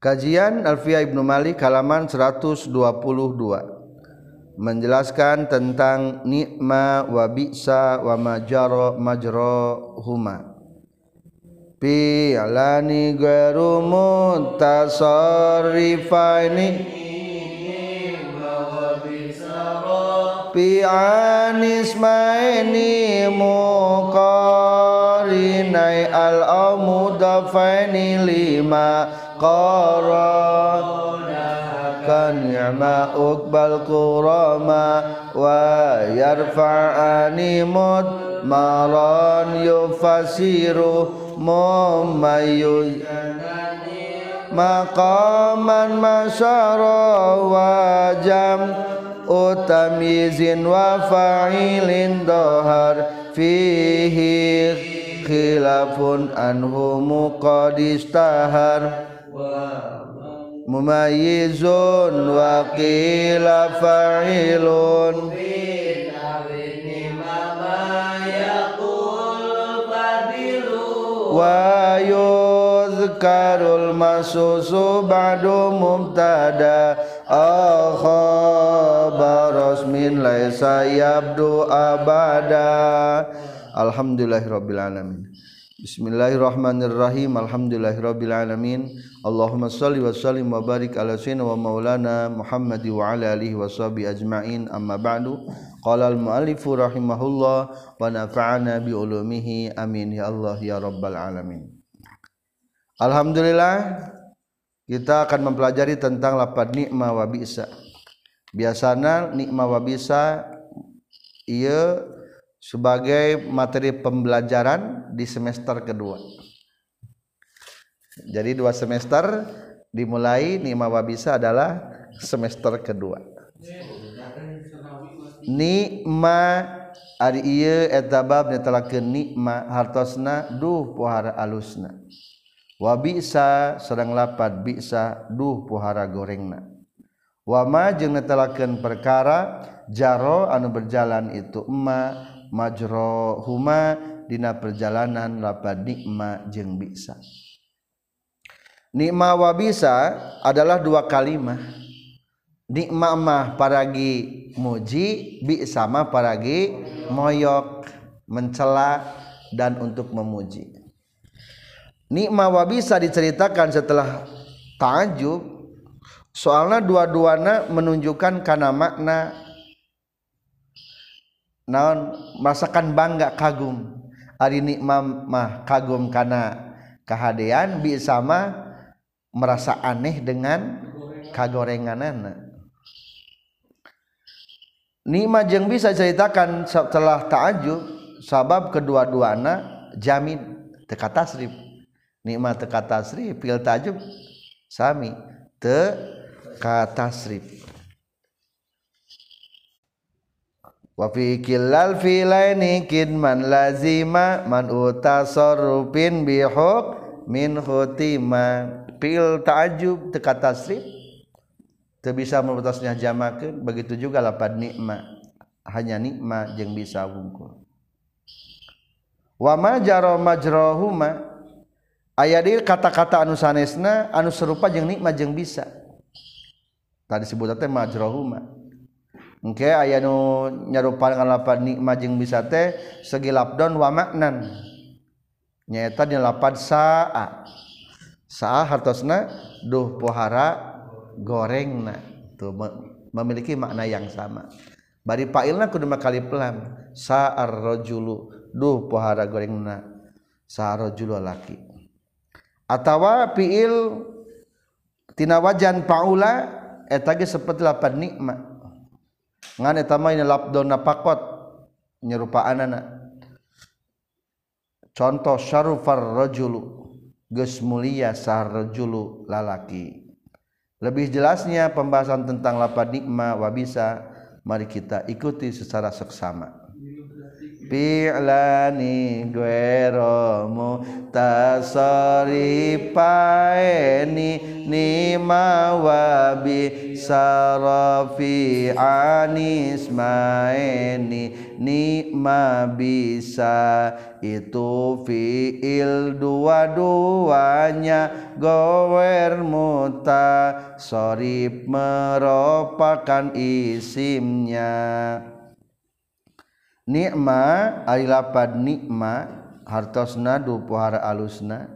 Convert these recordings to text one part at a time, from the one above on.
Kajian Alfiya Ibnu Malik halaman 122 menjelaskan tentang nikma wa bi'sa wa majara majrahuma. Fi alani ghairu mutasarrifaini Fi anismaini muqarinai al-amudafaini lima kan ni'ma uqbal kurama wa yarfa'ani mud maran yufasiru mumayyuz maqaman masyara wa jam utamizin wa fa'ilin dohar fihi khilafun anhu muqadistahar mumayyizun wa qila fa'ilun. Wa yuzkarul masusu ba'du mubtada akhabaros min laisa yabdu abada. Alhamdulillahirabbil alamin Bismillahirrahmanirrahim. Alhamdulillahirrabbilalamin. Allahumma salli wa sallim wa barik ala sayyidina wa maulana Muhammadi wa ala alihi wa sahbihi ajma'in. Amma ba'du. Qala al-mu'allifu rahimahullah wa nafa'ana bi ulumihi. Amin. Ya Allah ya rabbal alamin. Alhamdulillah kita akan mempelajari tentang lapad nikma wa bi'sa. Biasana nikma wa bi'sa ieu sebagai materi pembelajaran di semester kedua. Jadi dua semester dimulai Nikma Wabisa adalah semester kedua. Nikma ari ieu eta bab netelakeun nikma hartosna duh pohara alusna. Wa bisa sedang lapat bisa duh pohara gorengna. Wa ma jeung netelakeun perkara jaro anu berjalan itu emma majro huma dina perjalanan lapad nikma jeng bisa. Nikma wa bisa adalah dua kalimah. Nikma mah paragi muji bisa mah paragi moyok mencela dan untuk memuji. Nikma wa bisa diceritakan setelah ta'ajub. Soalnya dua-duana menunjukkan karena makna naon? Merasakan bangga kagum. Hari nikmah mah kagum karena kehadean bisa mah merasa aneh dengan kagorenganan nikmah jeng bisa ceritakan setelah ta'ajub sabab kedua-duana jamin teka tasrif nikmah teka tasrif pil tajub sami teka tasrif wa fi killal filaini man lazima man utasarrufin bihuk min khutima. Pil ta'ajub teka tasrif teu bisa memutusnya jamakeun begitu juga lapad nikma. Hanya nikma jeung bisa wungkul. Wa ma jaro majrahuma aya di kata-kata anu sanesna anu serupa jeung nikma jeung bisa. Tadi sebut teh majrahuma Oke okay, aya nu nyarupan lapan nikmat jeung bisa teh segi lapdon wa maknan. Nyaeta di lapan saa. Saa hartosna duh pohara gorengna. Tuh memiliki makna yang sama. Bari pailna kudu kali pelam. Sa'ar rajulu duh pohara gorengna. Sa'ar rajulu laki. Atawa piil tina wajan paula etage seperti lapan nikmat ngan eta mah labdon napakot nyerupaan anak contoh syarufar rajulu geus mulia sahar rajulu lalaki. Lebih jelasnya pembahasan tentang lapad nikma wabisa mari kita ikuti secara seksama. Fi'lani guero mutasarifaini nima wabi sarafi anismaini nikma bisa itu fiil dua-duanya gower muta sorib merupakan isimnya nikma ari lapad nikma hartosna du pohara alusna.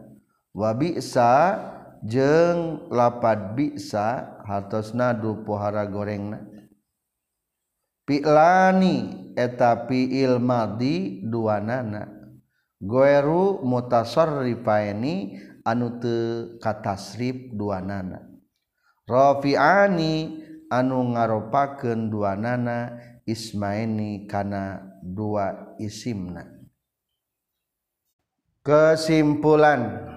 Wa bisa jeung lapad bisa hartosna du pohara gorengna. Pi'lani eta fiil madi duanana. Goeru mutasarrifaini anu teu katasrif duanana. Rafi'ani anu ngaropakeun duanana ismaini kana dua isimna kesimpulan.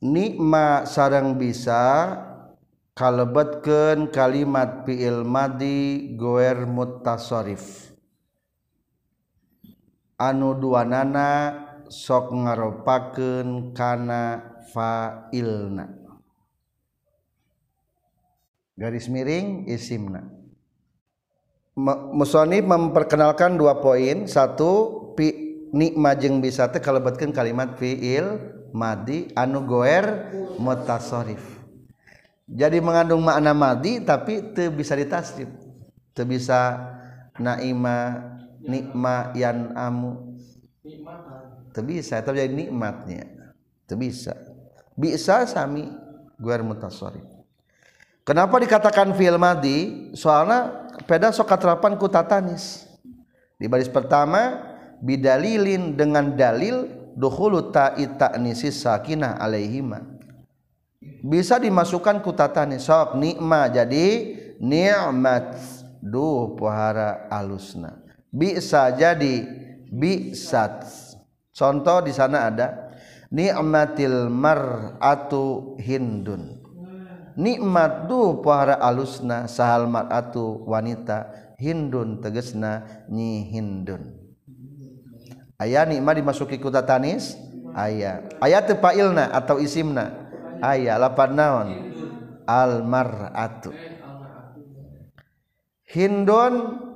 Nikma sarang bisa kalebetkeun kalimat fi'il madi goer mutasarrif anu duanana sok ngaropakeun kana fa'ilna. Garis miring isimna musonif memperkenalkan dua poin. Satu pi nikma jeung bisa teh kalebetkeun kalimat fi'il madi anu goer mutasarrif jadi mengandung makna madi tapi itu bisa ditasrif. Itu bisa naima nikma yan amu. Itu bisa itu jadi nikmatnya. Itu bisa. Bisa sami guer mutasarif kenapa dikatakan fi'il madi? Soalnya peda sok katerapan ku tatanis. Di baris pertama bidalilin dengan dalil dukhulu ta'i ta'nisis sakinah alaihima. Bisa dimasukkan kutatan sok nikma jadi nikmat duh pohara alusna. Bisa jadi bisat. Contoh di sana ada nikmatil mar'atu hindun nikmat du pohara alusna sahal mar'atu wanita hindun tegesna nyi hindun. Ayah nikmat dimasuki ku tatanis? Ayah aya teu failna atau isimna? Aya lapan naon? Al mar'atu. Hindun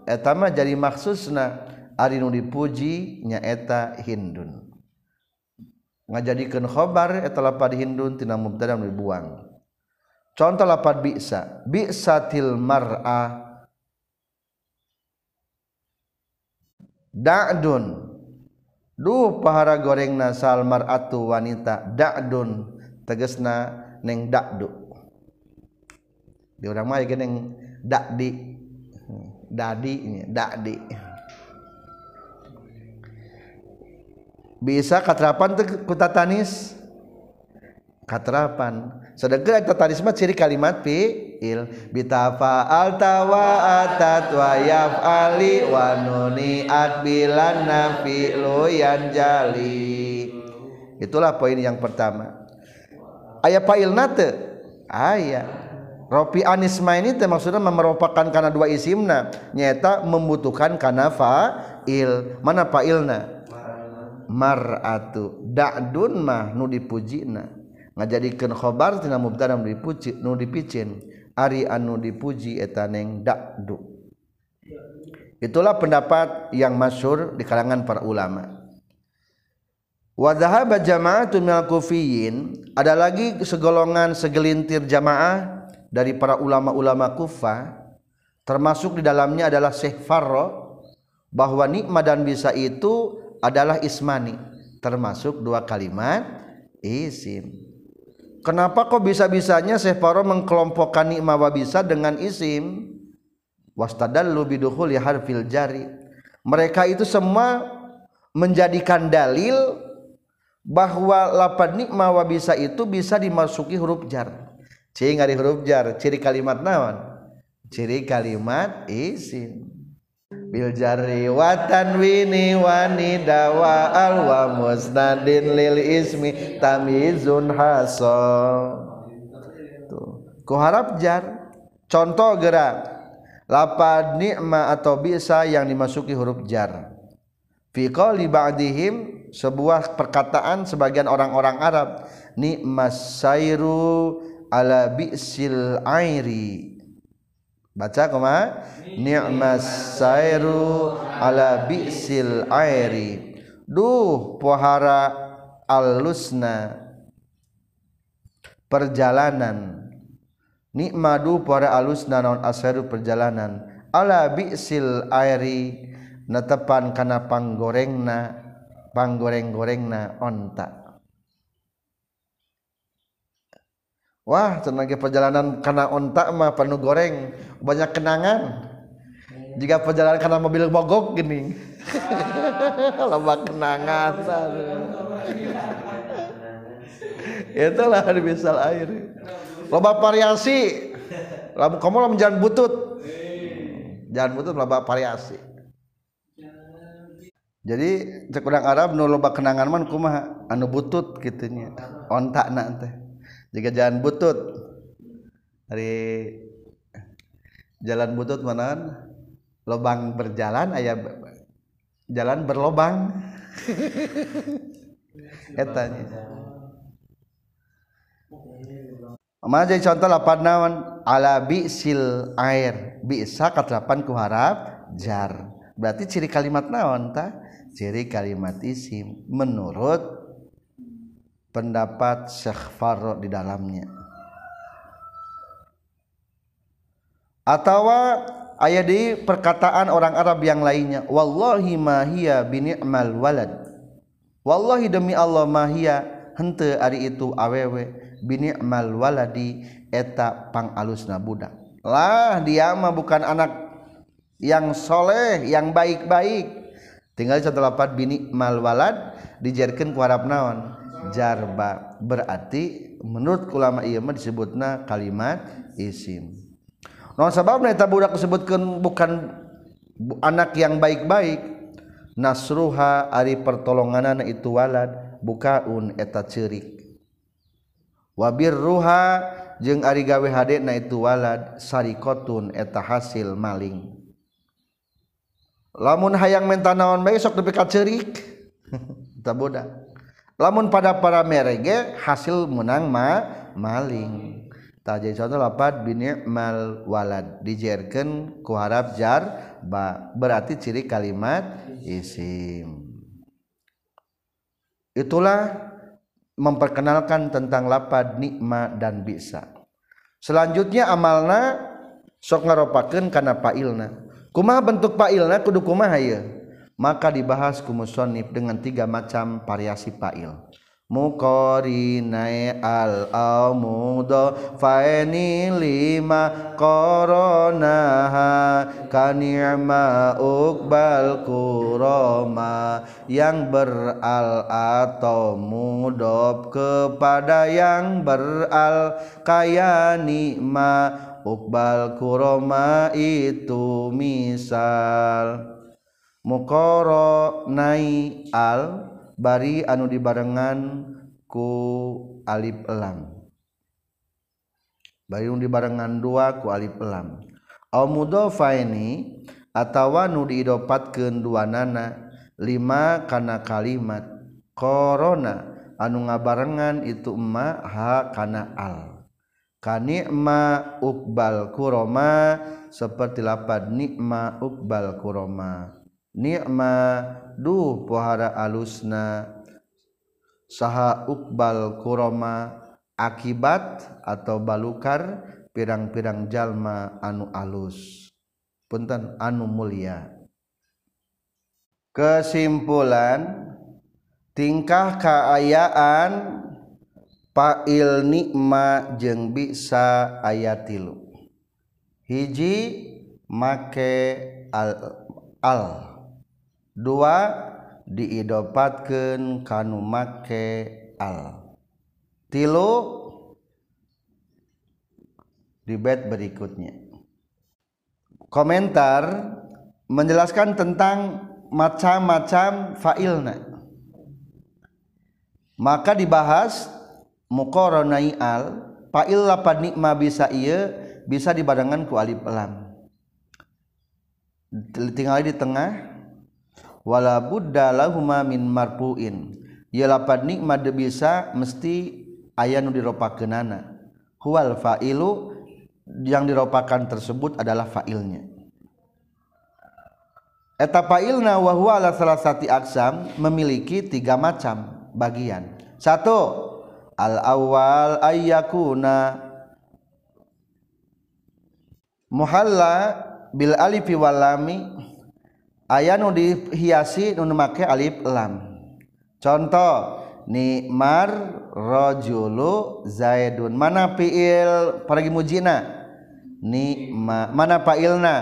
eta mah jadi maksusna. Ari nu dipuji nyaeta hindun. Ngajadikeun khobar eta lapad hindun tina mubtada dibuang. contoh lapat bisa. Bisatil mar'a. Da'dun. Duh pahara goreng nasal mar'atu wanita. Da'dun. Tegesna neng da'du. Di orang mah neng da'di. Hmm, dadi ini da'di. Bisa katerapan teh kutatanis katerapan sedangkan tatanis mah ciri kalimat fi'il. Bitafa alta wa atat wa yaf'ali wa nuni'at bilan nafi'lu jali itulah poin yang pertama. Aya pailnate aya. Ropi anisma ini maksudnya merupakan karena dua isimna. Nyata membutuhkan karena fa'il. Mana fa'ilna? Mar'atu. Da'dun mah nu dipujina ngajadikeun khobar tina mubtada nu dipuji nu dipicin. Ari anu dipuji eta neng da'du itulah pendapat yang masyhur di kalangan para ulama. Wadhaba jama'atun minal kufiyin ada lagi segolongan segelintir jamaah dari para ulama-ulama Kufah termasuk di dalamnya adalah Syekh Farro bahwa nikma dan bisa itu adalah ismani termasuk dua kalimat isim. Kenapa kok bisa-bisanya Syekh Farro mengkelompokkan nikma wa bisa dengan isim? Wastadallu bidukhuli harfil jari. Mereka itu semua menjadikan dalil bahwa lapan nikma wa bisa itu bisa dimasuki huruf jar ciri ngari huruf jar ciri kalimat naon ciri kalimat isim bil jari wa tanwini wa nidawa al wa musnadin lil ismi tamizun hasol tuh. Ku harap jar. Contoh gerak. Lapan nikma atau bisa yang dimasuki huruf jar. Fi qali ba'dihim sebuah perkataan sebagian orang-orang Arab. Nikmas sairu ala bi'sil airi baca koma. Ni'mas sairu ala bi'sil airi. Duh pohara alusna perjalanan. Nikmadu para alusna naon asairu perjalanan. Ala bi'sil airi. Netepan kana panggorengna. Panggoreng-gorengna onta Wah tenaga perjalanan karena ontak mah penuh goreng. Banyak kenangan. Jika perjalanan karena mobil mogok gini. Lomba kenangan. Itulah misal air. Lomba variasi. Kamu lomba jalan butut. Jalan butut lomba variasi. Jadi cek Arab nu lomba kenangan man kumaha anu butut gitunya ontak nanti jika jalan butut. Dari jalan butut mana lobang berjalan ayah jalan berlobang. Etanya Mana jadi contoh lapan naon? Ala bisil air. Bisa katlapan kuharap jar. Berarti ciri kalimat naon ta? Ciri kalimat isim. Menurut pendapat Syekh Farro di dalamnya. Atau ayat di perkataan orang Arab yang lainnya wallahi mahia bini'mal walad. Wallahi demi Allah mahia hente ari itu awewe bini'mal waladi eta pang alusna budak. Lah dia mah bukan anak yang soleh yang baik-baik. Tinggal satu lapat bini mal walad dijarkan ku Arab naon jarba berarti menurut ulama ieu mah disebutna kalimat isim. naon sababna eta budak disebutkan bukan anak yang baik-baik. Nasruha ari pertolonganan itu walad bukaun eta cerik. Wabir ruha jeung ari gawe hade na itu walad sarikotun eta hasil maling. Lamun hayang menta naon bae sok nepi ka cerik. Eta budak. Lamun pada para merege hasil menang ma maling. Tajai contoh lapat bini mal walad. Dijerken ku harap jar ba berarti ciri kalimat isim. Itulah memperkenalkan tentang lapad nikma dan bisa. Selanjutnya amalna sok ngaropakeun kana pailna kumaha bentuk pailna kudu kumaha ya maka dibahas kumusonif dengan tiga macam variasi fa'il. Muqarinai al amudo faeni lima koronaha kani'ma ukbal kuroma. Yang beral atau mudob kepada yang beral kaya nikma ukbal kuroma itu misal mukoro nai al bari anu dibarengan ku alif elam bari anu dibarengan dua ku alif elam au mudhofaini atawa nu diidopatkeun duanana lima kana kalimat. Korona anu ngabarengan itu emma ha kana al. Kanikma ukbal kuroma seperti lapad nikma ukbal kuroma. ni'ma duh pohara alusna. Saha ukbal kuroma akibat atau balukar pirang-pirang jalma anu alus. Punten anu mulia. Kesimpulan tingkah kaayaan fa'il nikma jeung bisa ayatilu hiji make al, al. Dua diidopatkan kanu make al. Tilu di bed berikutnya. Komentar menjelaskan tentang macam-macam fa'ilna maka dibahas mukoronai al fa'il lapad nikma bisa iya bisa dibarengan ku alif lam. Tinggal di tengah wala budda lahuma min marfuin. Ya lapad nikmat bisa mesti aya nu diropakeunana huwal fa'ilu yang diropakan tersebut adalah fa'ilnya. Eta fa'ilna wa huwa ala salah satu aksam memiliki tiga macam bagian. Satu al awal ayyakuna muhalla bil alifi wal lami aya nu dihiasi nu make alif lam. Contoh nimar rajulu zaidun. Mana fiil paragi mujina? Nikma mana failna?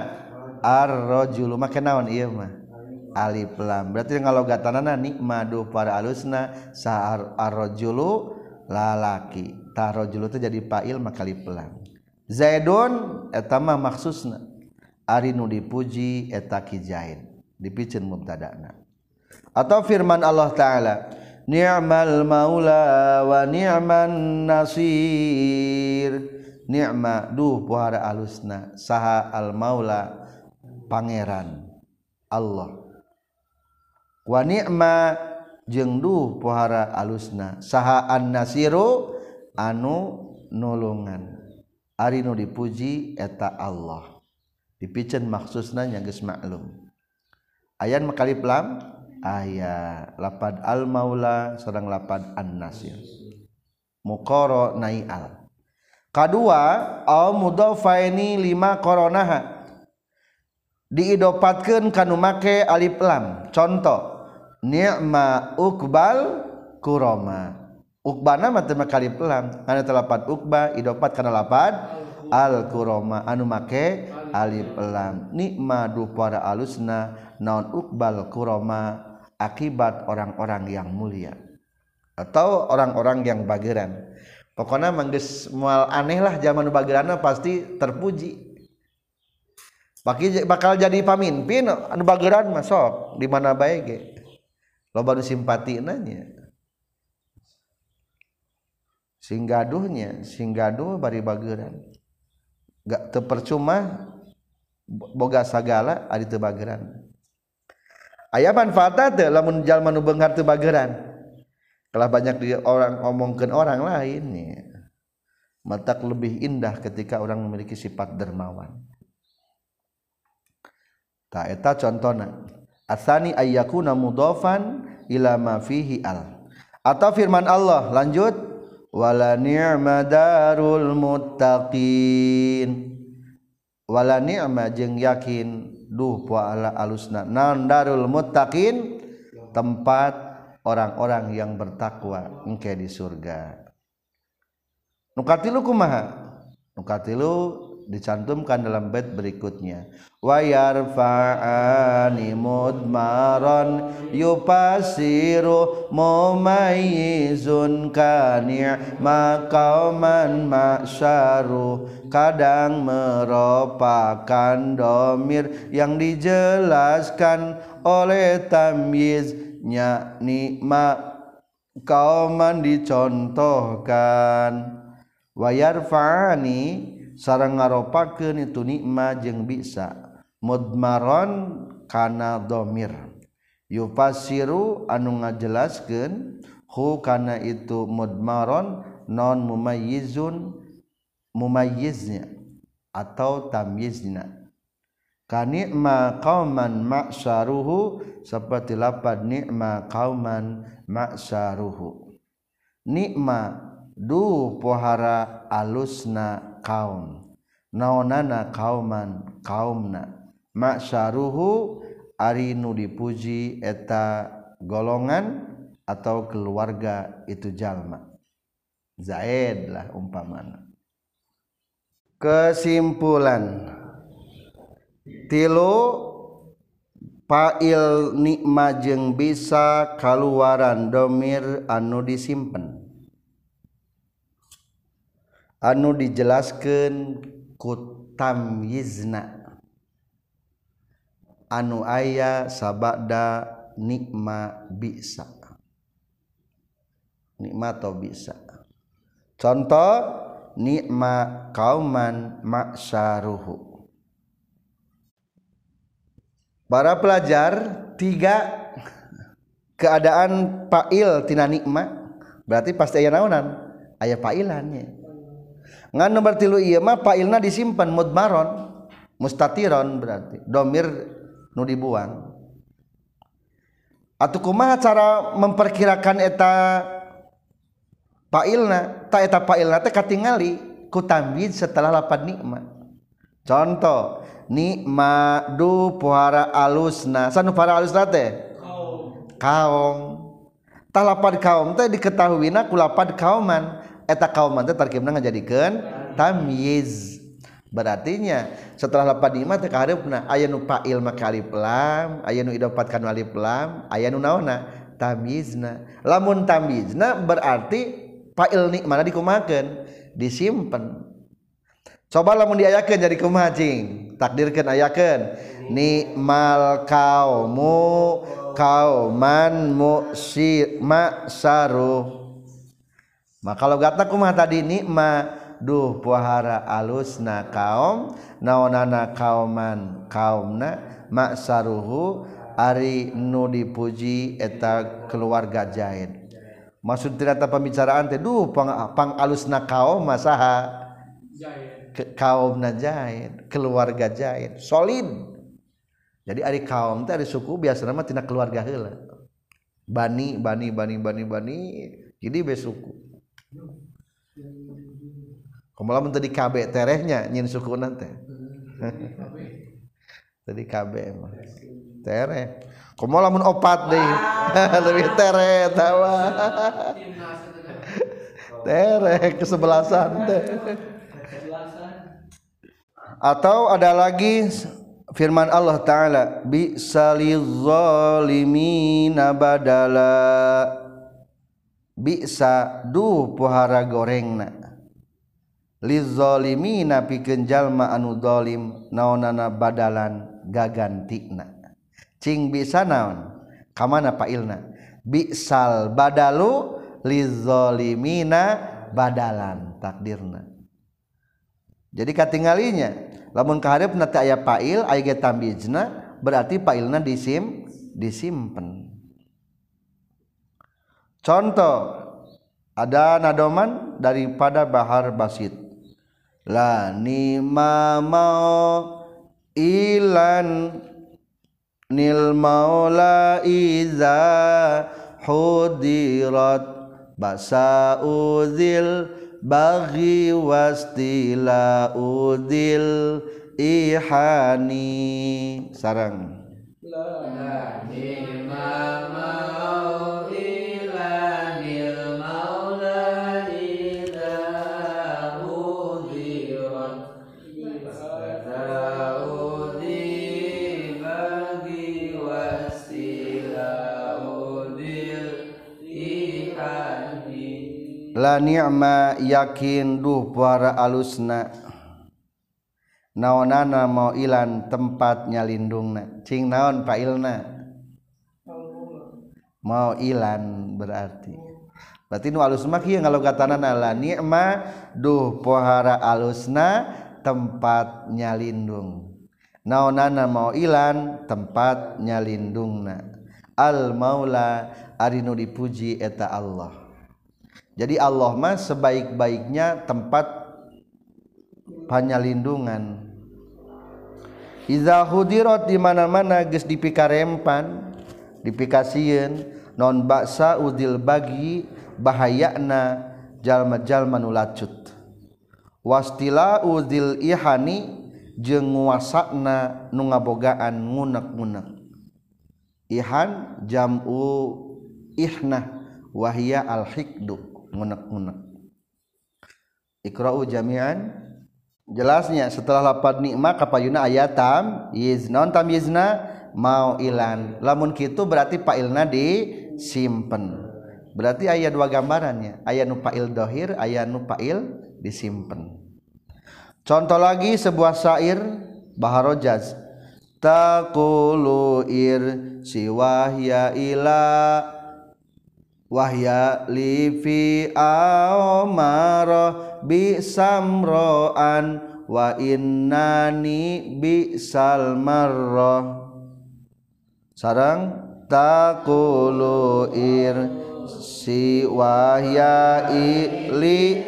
Ar rajulu make naon? Ieu mah alif lam. Berarti ngalogatanana nikmadu para alusna sa ar rajulu lalaki. Ta rajulu teh jadi fail maka alif lam. Zaidun eta mah maksusna. Ari nu dipuji eta kijain. dipicen mubtada'na atau firman Allah taala ni'mal maula wa ni'man nasir. Ni'ma duh puhara alusna. Saha al maula pangeran Allah. Wa ni'ma jeung duh puhara alusna. Saha an nasiru anu nulungan. Ari nu dipuji eta Allah. Dipicen maksudna nya geus maklum. ayat mekalip lam. Ayat lapad al maula sedang lapad an nasir mukoro naial kedua au mudofaini lima koronaha. Diidopatkan kanu make alif lam. Contoh ni'ma ukbal kuroma. Ukbana mah teu makalip lam. Anu telapat ukba idopat kana lapad al kuroma anu make? Alif lam. Nikma du para alusna naon ukbal kuroma akibat orang-orang yang mulia. Atau orang-orang yang bageran. Pokoknya mangges mual aneh lah zaman bagerana pasti terpuji. Bakal jadi pamimpin anu bageran masuk di mana baik ge? Loba nu simpati nanya singgaduhnya singgaduh bari bageran gak terpercuma boga sagala adi teu bageran. Aya manfaat teh lamun jalma nu beunghar teu bageran. Kalah banyak di orang ngomongkeun orang lain ya. matak lebih indah ketika orang memiliki sifat dermawan. Ta eta contona asani ayyakuna mudhafan ila ma fihi al. Atau firman Allah lanjut wala ni'ma darul muttaqin. Wala ni'ma jeung yakin duh poala alusna. Naon darul muttaqin? Tempat orang-orang yang bertakwa engke di surga. Nukatilu kumaha? Nukatilu dicantumkan dalam bait berikutnya. Wa yarfa'ani mudmaran yupasiru mumayyizun kani' ma qauman ma'syaru. Kadang merupakan domir yang dijelaskan oleh tamyiznya nikma kauman dicontohkan. Wayarfa'ani sarang ngaropakeun itu nikma jeung bisa. Mudmaron kana dhamir yufasiru anu ngajelaskeun hu kana itu mudmaron non mumayyizun mumayyiznya atau tamyizna kanikma qauman ma'saruhu seperti lapad nikma qauman ma'saruhu nikma du pohara alusna kaum. Naonana kauman kaumna. Maksaruhu ari nu dipuji eta golongan atau keluarga itu jalma. Zaid lah umpamana. Kesimpulan. Tilu fail nikma jeung bisa kaluaran domir anu disimpen. anu dijelaskan kutam yizna anu aya sabada nikma bisa. Nikma atau bisa. Contoh nikma kauman maksaruhu. Para pelajar tiga keadaan pail tina nikma. Berarti pasti ayah naunan. Ayah pailannya nomor tilu Imah Pak Ilna disimpan mudmaron. Mustatiron berarti. Domir nu dibuang. Atau kumaha cara memperkirakan eta Pak Ilna tak eta Pak Ilna teh katingali ku tamyiz setelah lapad nikmat. Contoh nikma du puara alusna. Sanu para alusna teh? Kaum. Tah lapad kaum teh diketahuina ku lapad kauman eta kaum teh tarkibna ngajadikeun tamyiz berartinya setelah lapad lima teh kaharepna aya nu fa'il make alif lam aya nu idopatkan alif lam aya nu naonna tamyizna lamun tamyizna berarti fa'il ni mana dikumakeun disimpen. Coba lamun diayakeun jadi kumaha cing? Takdirkeun ayakeun. Nikmal kaumu kauman musi ma'saruh maka kalau gatakumah tadi nikma. Duh puhara alusna kaum naonana kauman kaumna maksaruhu ari nu dipuji eta keluarga jahit. Maksud ternyata pembicaraan teh duh pang, pang alusna kaum masaha ke, kaumna jahit keluarga jahit solid. Jadi ari kaum teh ari suku biasanya mah tina keluarga heula. Bani bani bani bani bani jadi besuku Kumaha tadi KB terehnya nyin suku nanti. tadi KB mah. Tereh. Kumaha lamun opat deui. Lebih tereh tawa. tereh kesebelasan teh. Atau ada lagi firman Allah taala bi salizalimina badala bisa du pohara gorengna. Lizolimina pikeun jalma anu zalim naonana badalan gagantina cing bisa naon? Kamana pailna? Bisal badalu lizolimina badalan takdirna. Jadi katinggalinya lamun kaharep nanti aya pail aya tambijna berarti pailna disim disimpen. Contoh ada nadoman daripada bahar basit. La nima mau ilan nil maula iza hudirat basa udil bagi wastila udil ihani. Sarang. La nima mau la ni'ma yakin duh para alusna. Naonana mau ilan tempat nyalindungna cing naon pailna mau ilan berarti. Berarti nu alus mah kieu ngalogatan ala ni'ma duh pohara alusna tempat nyalindung. Naonana mau ilan tempat nyalindungna. Al maula ari nu dipuji eta Allah. Jadi Allah mah sebaik-baiknya tempat panyalindungan Iza hudirat di mana-mana geus dipikarempan dipikasiun non baksa udil bagi bahayana jalma-jalma nu lacut. Wastila udil ihani jeung nguasakna nu ngabogaan ngunek-ngunek. Ihan jam'u ihnah wahya al hikdu ngunek-ngunek. Ikra'u jami'an. Jelasnya setelah lapad nikma kapayuna ayatam yizna tam yizna mau ilan. Lamun kitu berarti fa'ilna disimpen. Berarti ayat dua gambarannya. Ayat nu fa'il dohir ayat nu fa'il disimpen. Contoh lagi sebuah syair baharojaz. Taqulu ir siwahya ila wahya li fi amara bi samroan wa innani bi salmarra sarang taqulu ir si wahya li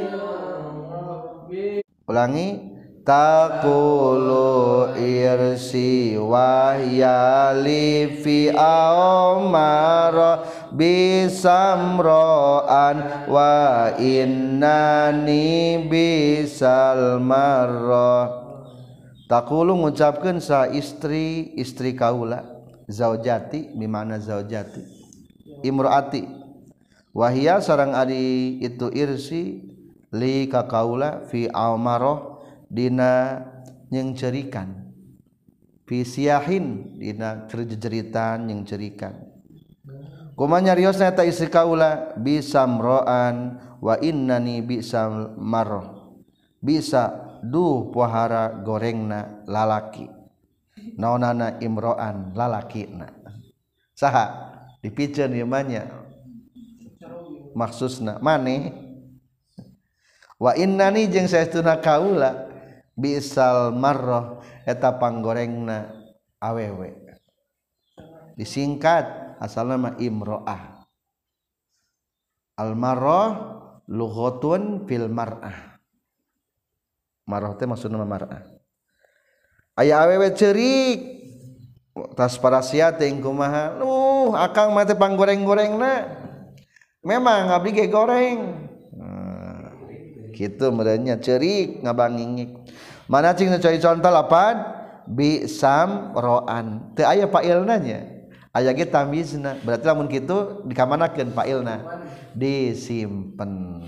ulangi. Takulu irsi wahyali fi amara bisamroan wa innani bisal marra takulu ngucapkeun sa istri istri kaula zaujati di mana zaujati? Imroati wahia sarang ari itu irsi li ka kaula fi amaroh Dina yang cerikan visiyahin Dina cerjeritan yang cerikan kumanya Riosnyata isi kaula bisa meroan wa innani bisa marroh bisa duh pohara gorengna lalaki naonana Imroan lalaki saha dipiceun imanya maksudna maneh. Wa innani jeung saestuna kaula bisal marrah eta panggorengna awewe. Disingkat asal nama imroah. Al marroh lughatun fil mar'ah. Marrah teh maksudna mar'ah. aya awewe cerik tas teh kumaha. Uh akang mah teh panggoreng-gorengna memang abdi ge goreng. Nah, kitu merenya cerik ngabangingik. Mana cing cari contoh lapan? Bi sam roan. Teu aya failna nya. Aya ge tamizna berarti lamun kitu dikamanakeun failna disimpen.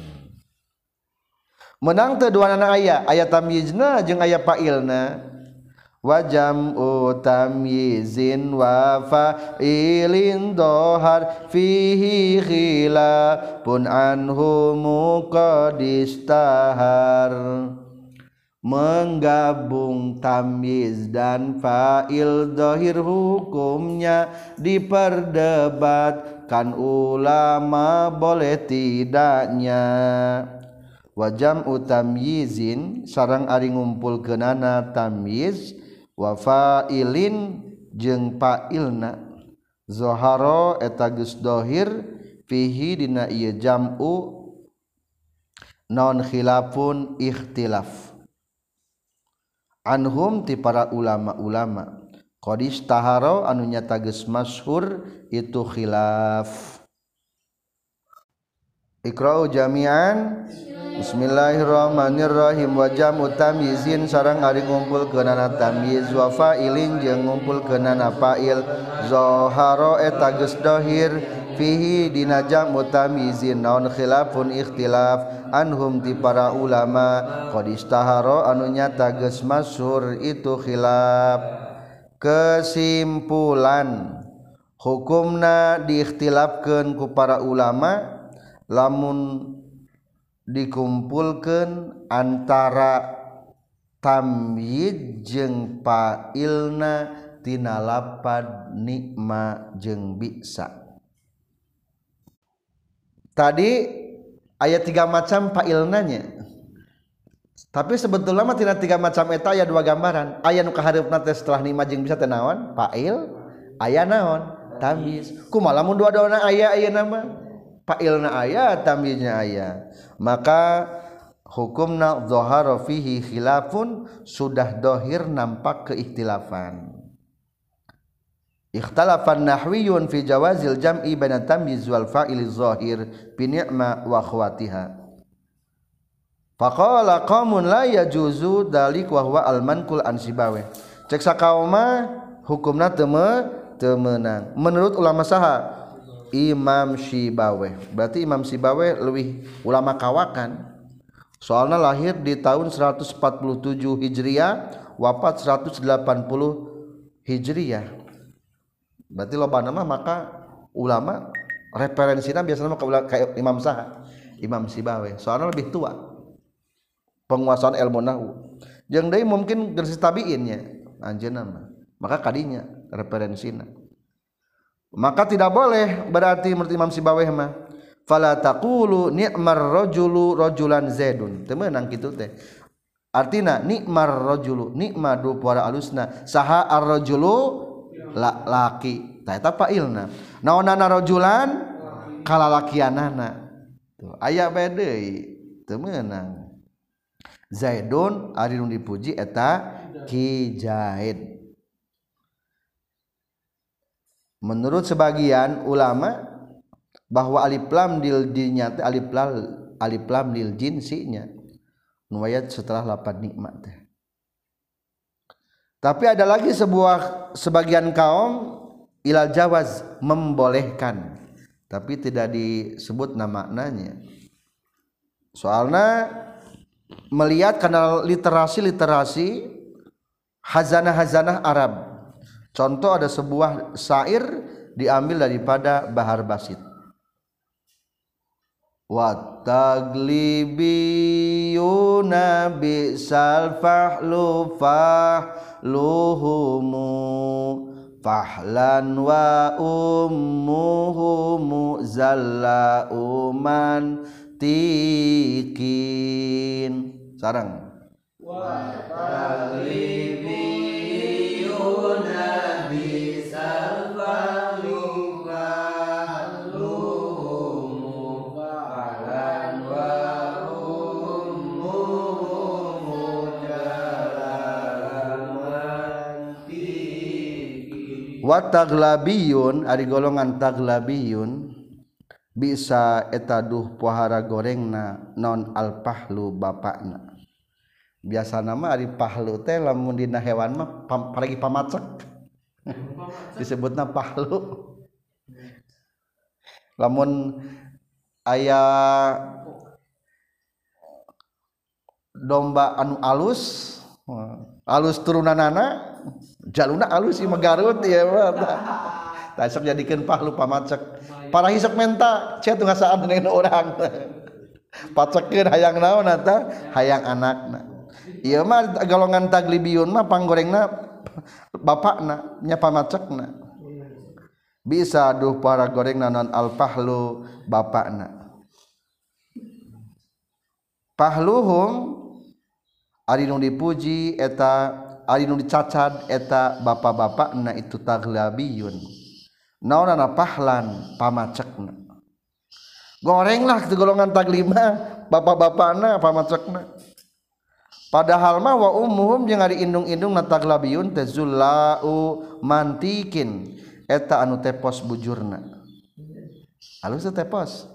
Menang teu dua anak aya aya tamizna jeung aya failna wajam utamyizin wa fa'ilin dohar fihi khila pun anhu muqadistahar menggabung tamiz dan fa'il dohir hukumnya diperdebatkan ulama boleh tidaknya. Wajam utamyizin sarang ari ngumpul kenana tamiz wafailin jeung failna. Zoharo eta geus dohir fihi dina ieu jam'u non khilafun ikhtilaf. Anhum ti para ulama-ulama. Qadis taharo anu nyata geus masyhur itu khilaf. Iqra'u jami'an. Bismillahirrahmanirrahim. Wa jam'u tamyizin sarang ari ngumpul kenana tamyiz wa failin jeung ngumpul kenana fa'il zahara eta geus dohir. Fihi dina jam'u tamyizin naon khilafun ikhtilaf anhum ti para ulama. Qad istahara anu nyata geus masyhur itu khilaf. Kesimpulan. Hukumna diikhtilafkeun ku para ulama. Lamun dikumpulkan antara tamyid jeung fa'ilna tina lapad nikma jeung bisa. Tadi ayat tiga macam fa'ilnanya. Tapi sebetulnya mah tina tiga macam eta aya dua gambaran. Aya nu kahareupeuna teh setelah nikma jeung bisa teh naon? Fa'il aya naon? Tamyiz. Kumaha lamun dua-duana aya aya nama fa'ilna aya tamyiznya aya. Maka hukumna dhahara fihi khilafun sudah dohir nampak keiktilafan ikhtalafan nahwiyun fi jawazil jam'i baina tamyiz wal fa'il zahir bi ni'ma wa akhwatiha. Faqala qaumun la yajuzu dalik wa huwa al mankul an sibawe cek sakauma hukumna teu temenang. Menurut ulama saha Imam Sibawe berarti Imam Sibawe lebih ulama kawakan. Soalnya lahir di tahun 147 Hijriah wafat 180 Hijriah. Berarti loba nama maka ulama referensinya biasanya kayak Imam Sah Imam Sibawe soalnya lebih tua. Penguasaan ilmu nahu. Yang dari mungkin generasi tabiinnya. Anjeunna maka kadinya referensinya maka tidak boleh berarti menurut Imam Sibaweh mah fala taqulu ni'mar rajulu rajulan zaidun. Teu meunang kitu teh. Artina nikmar rajulu nikma du para alusna. Saha ar rajulu la, laki. Tah eta failna. Naonana rajulan? Kalalakianana. Tuh aya bae deui. Teu meunang. Zaidun ari dipuji eta ki zaid menurut sebagian ulama bahwa alif lam dil jinnya teh alif lam alif lam dil jinsinya. Nuayat setelah lapan nikmat teh. Tapi ada lagi sebuah sebagian kaum ilal jawaz membolehkan. Tapi tidak disebut nama maknanya soalnya melihat karena literasi-literasi hazanah-hazanah Arab. Contoh ada sebuah syair diambil daripada Bahar Basit. Wa taglibiyuna bisal fahlu fahluhumu fahlan wa ummuhumu zalla uman tikin sarang wa Wataglabiyun ari golongan taglabiyun bisa etaduh pohara gorengna non alpahlu bapakna biasa nama Ari pahlu teh lamun dina hewan mah pam, paragi pamacek. Disebutna pahlu. Lamun ayah domba anu alus alus turunanana jaluna alus imah Garut ya mah. Tak sok jadikeun pahlu pamacek. Para hisap menta cia teu ngasaan dengan orang pacekeun hayang naon eta? Hayang anakna. Iya mah golongan taglibiun mah panggorengna bapakna nya pamacekna. Bisa duh para gorengna non alfahlu bapakna. Pahluhum ari nu dipuji eta ari nu dicacad eta bapak-bapakna itu taglabiyun. Naonana pahlan pamacekna. Gorenglah golongan taglima bapak-bapakna pamacekna. padahal mah wa ummuhum jeung ari indung-indung nataglabiun teh zullau mantikin. Eta anu tepos bujurna. Alus tepos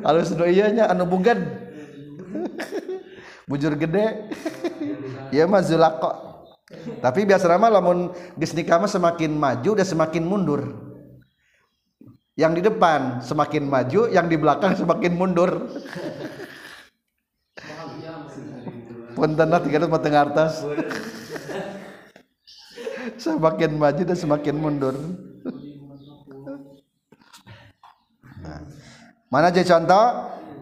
alus do iya nya anu bugad bujur gede. Ya mah zulaqo tapi biasa mah lamun geus nikah mah semakin maju dan semakin mundur. Yang di depan semakin maju yang di belakang semakin mundur. Punten tiga ratus atas. Semakin maju dan semakin mundur. Nah. mana aja contoh?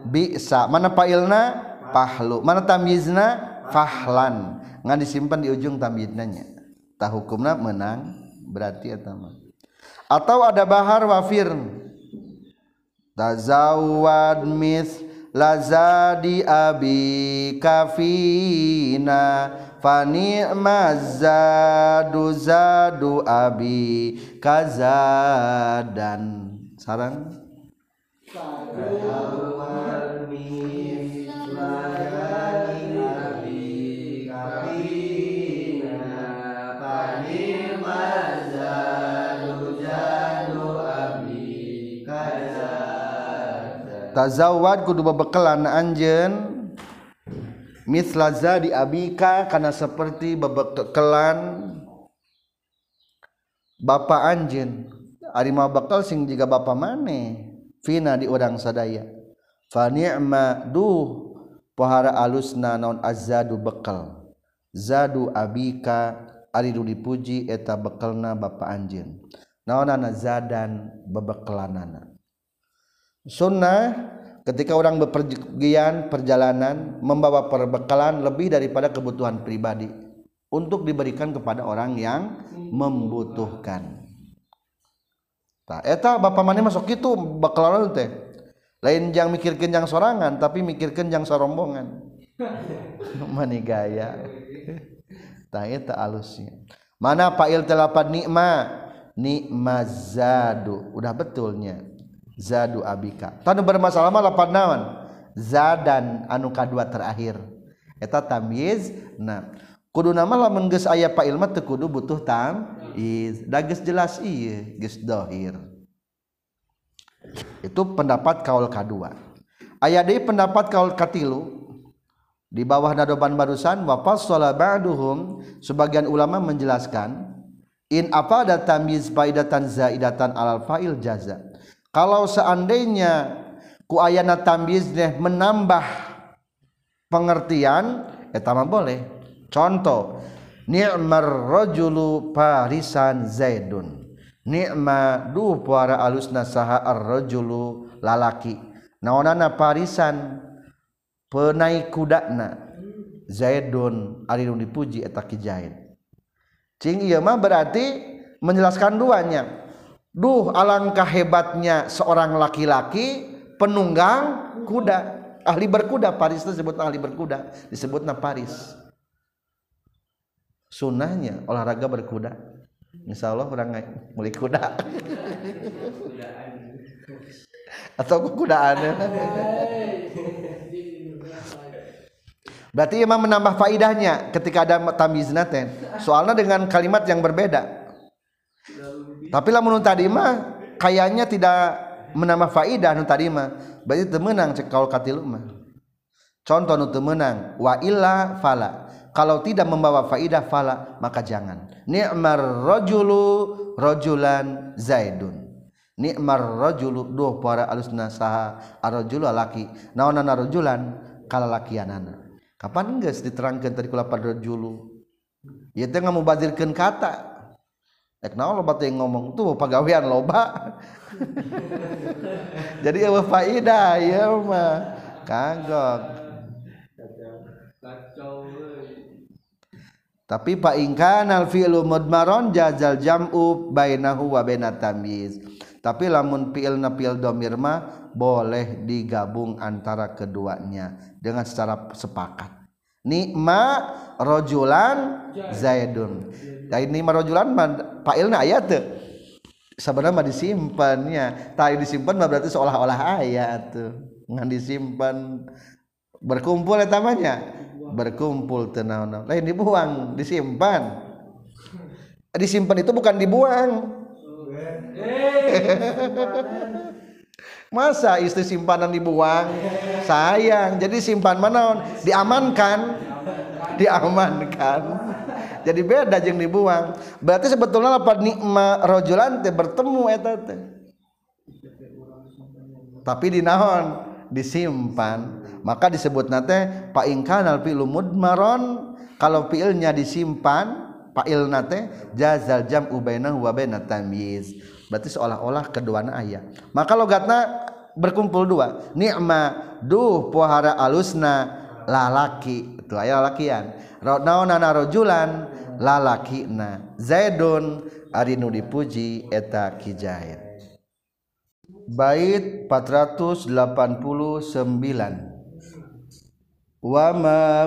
Bisa. Mana pailna pahlu mana tamyizna? Fahlan. Ngan disimpan di ujung tamyiznanya. Tah hukumna menang berarti eta atau ada bahar wafir tazawwad mis lazadi abi kafina. Fani mazadu zadu abi kazadan. Sarang tazawwad kudu bebekelan anjeun. Mislaza di abika karena seperti bebekelan. Bapak anjeun. Ari mah bekal sing jiga bapak mane fina di orang sadaya. Fa ni'ma duh. Pohara alusna naon azadu bekal. Zadu abika ari dipuji eta bekelna bapak anjeun. Naonana zadan bebekelanana sunnah ketika orang bepergian perjalanan membawa perbekalan lebih daripada kebutuhan pribadi untuk diberikan kepada orang yang membutuhkan. Nah, eta bapak mana masuk itu bakalan teh. Lain yang mikirkan yang sorangan tapi mikirkan yang serombongan. Mani gaya. Tah eta alusnya. Mana fa'il telapan nikma nikmazadu. Udah betulnya zadu abika. Tanu bermasalah mah lapan naon? Zadan anu kadua terakhir. Eta tamyiz nah kudu nama lamun geus aya fa'il mah teu kudu butuh tam iz da geus jelas ieu geus dohir. Itu pendapat kaul kadua. Aya deui pendapat kaul katilu di bawah nadoban barusan wa fassala ba'duhum sebagian ulama menjelaskan in apa ada tamyiz zaidatan alal fa'il jaza kalau seandainya ku ayana tamyiz menambah pengertian eta mah boleh. Contoh ni'mar rajulu parisan zaidun. Ni'ma du puara alusna saha ar-rajulu lalaki. Naonana parisan? Penai kudana Zaidun ari dipuji eta ki Zaid cing ieu mah berarti menjelaskan duanya duh alangkah hebatnya seorang laki-laki penunggang kuda. Ahli berkuda Paris disebut ahli berkuda disebutna Paris. Sunnahnya olahraga berkuda. Insya Allah orang mulai kuda. Atau kudaan berarti imam menambah faidahnya ketika ada tamizna ten soalnya dengan kalimat yang berbeda tapi menurut tadi mah kayaknya tidak menambah faidah nu tadi mah berarti temenang cek kaul katilu mah. Contoh nu temenang wa illa fala. Kalau tidak membawa faidah fala maka jangan. Ni'mar rajulu rajulan zaidun. Ni'mar rajulu duh para alusna saha arrajulu laki. Naonana rajulan? Kalalakianana. Kapan geus diterangkeun tadi kula rajulu? Ieu teh ngamubazirkeun kata Ek naon loba teh ngomong tuh pagawean loba. Jadi ya faidah ya mah. Kagok. Tapi Pak ingkan al fi'lu mudmaron jazal jam'u bainahu wa bainat tamyiz. Tapi lamun fi'il na fi'il domir mah boleh digabung antara keduanya dengan secara sepakat nikma rojulan zaidun. Ya ini rojulan fa'ilna ayat tuh sebenarnya disimpannya. Tadi disimpan berarti seolah-olah ayat tuh ngan disimpan berkumpul ya tamanya berkumpul tenang lain dibuang disimpan. Disimpan itu bukan dibuang masa istri simpanan dibuang? Sayang. Jadi simpan mana diamankan. Diamankan. Jadi beda jeng dibuang. Berarti sebetulnya apa? Nikma rojulan teh bertemu eta teh. Tapi di naon disimpan. Maka disebut nate pak ingkan al fi'lu mudmaron. Kalau fi'ilnya disimpan fa'il nate jazal jam ubainahu wa bainat berarti seolah-olah keduana ayah. Maka logatna berkumpul dua. Nikma duh pohara alusna lalaki. Itu ayah lalakian naonana rojulan lalakina. Zaidun ari nu dipuji eta kijahit. Bait 489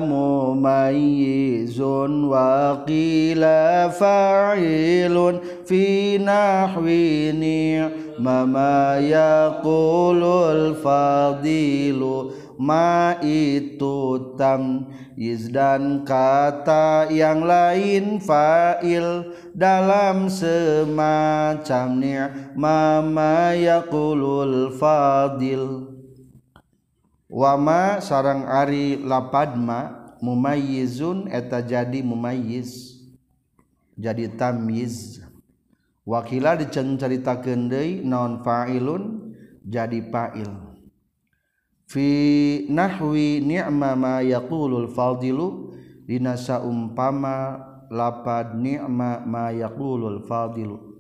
mumayyizun wa qila fa'ilun fi nahwi ni'ma ma yaqulul fadilu ma itu tam. Dan kata yang lain fa'il dalam semacam ni'ma ma yaqulul fadil wama sarang Ari lapadma mumayizun eta jadi mumayiz jadi tamyiz. Wakila dicen cerita kendai non fa'ilun? Jadi fa'il. Fi nahwi ni'ma ma yaqulul fadilu dinasa umpama lapad ni'ma ma yaqulul fadilu.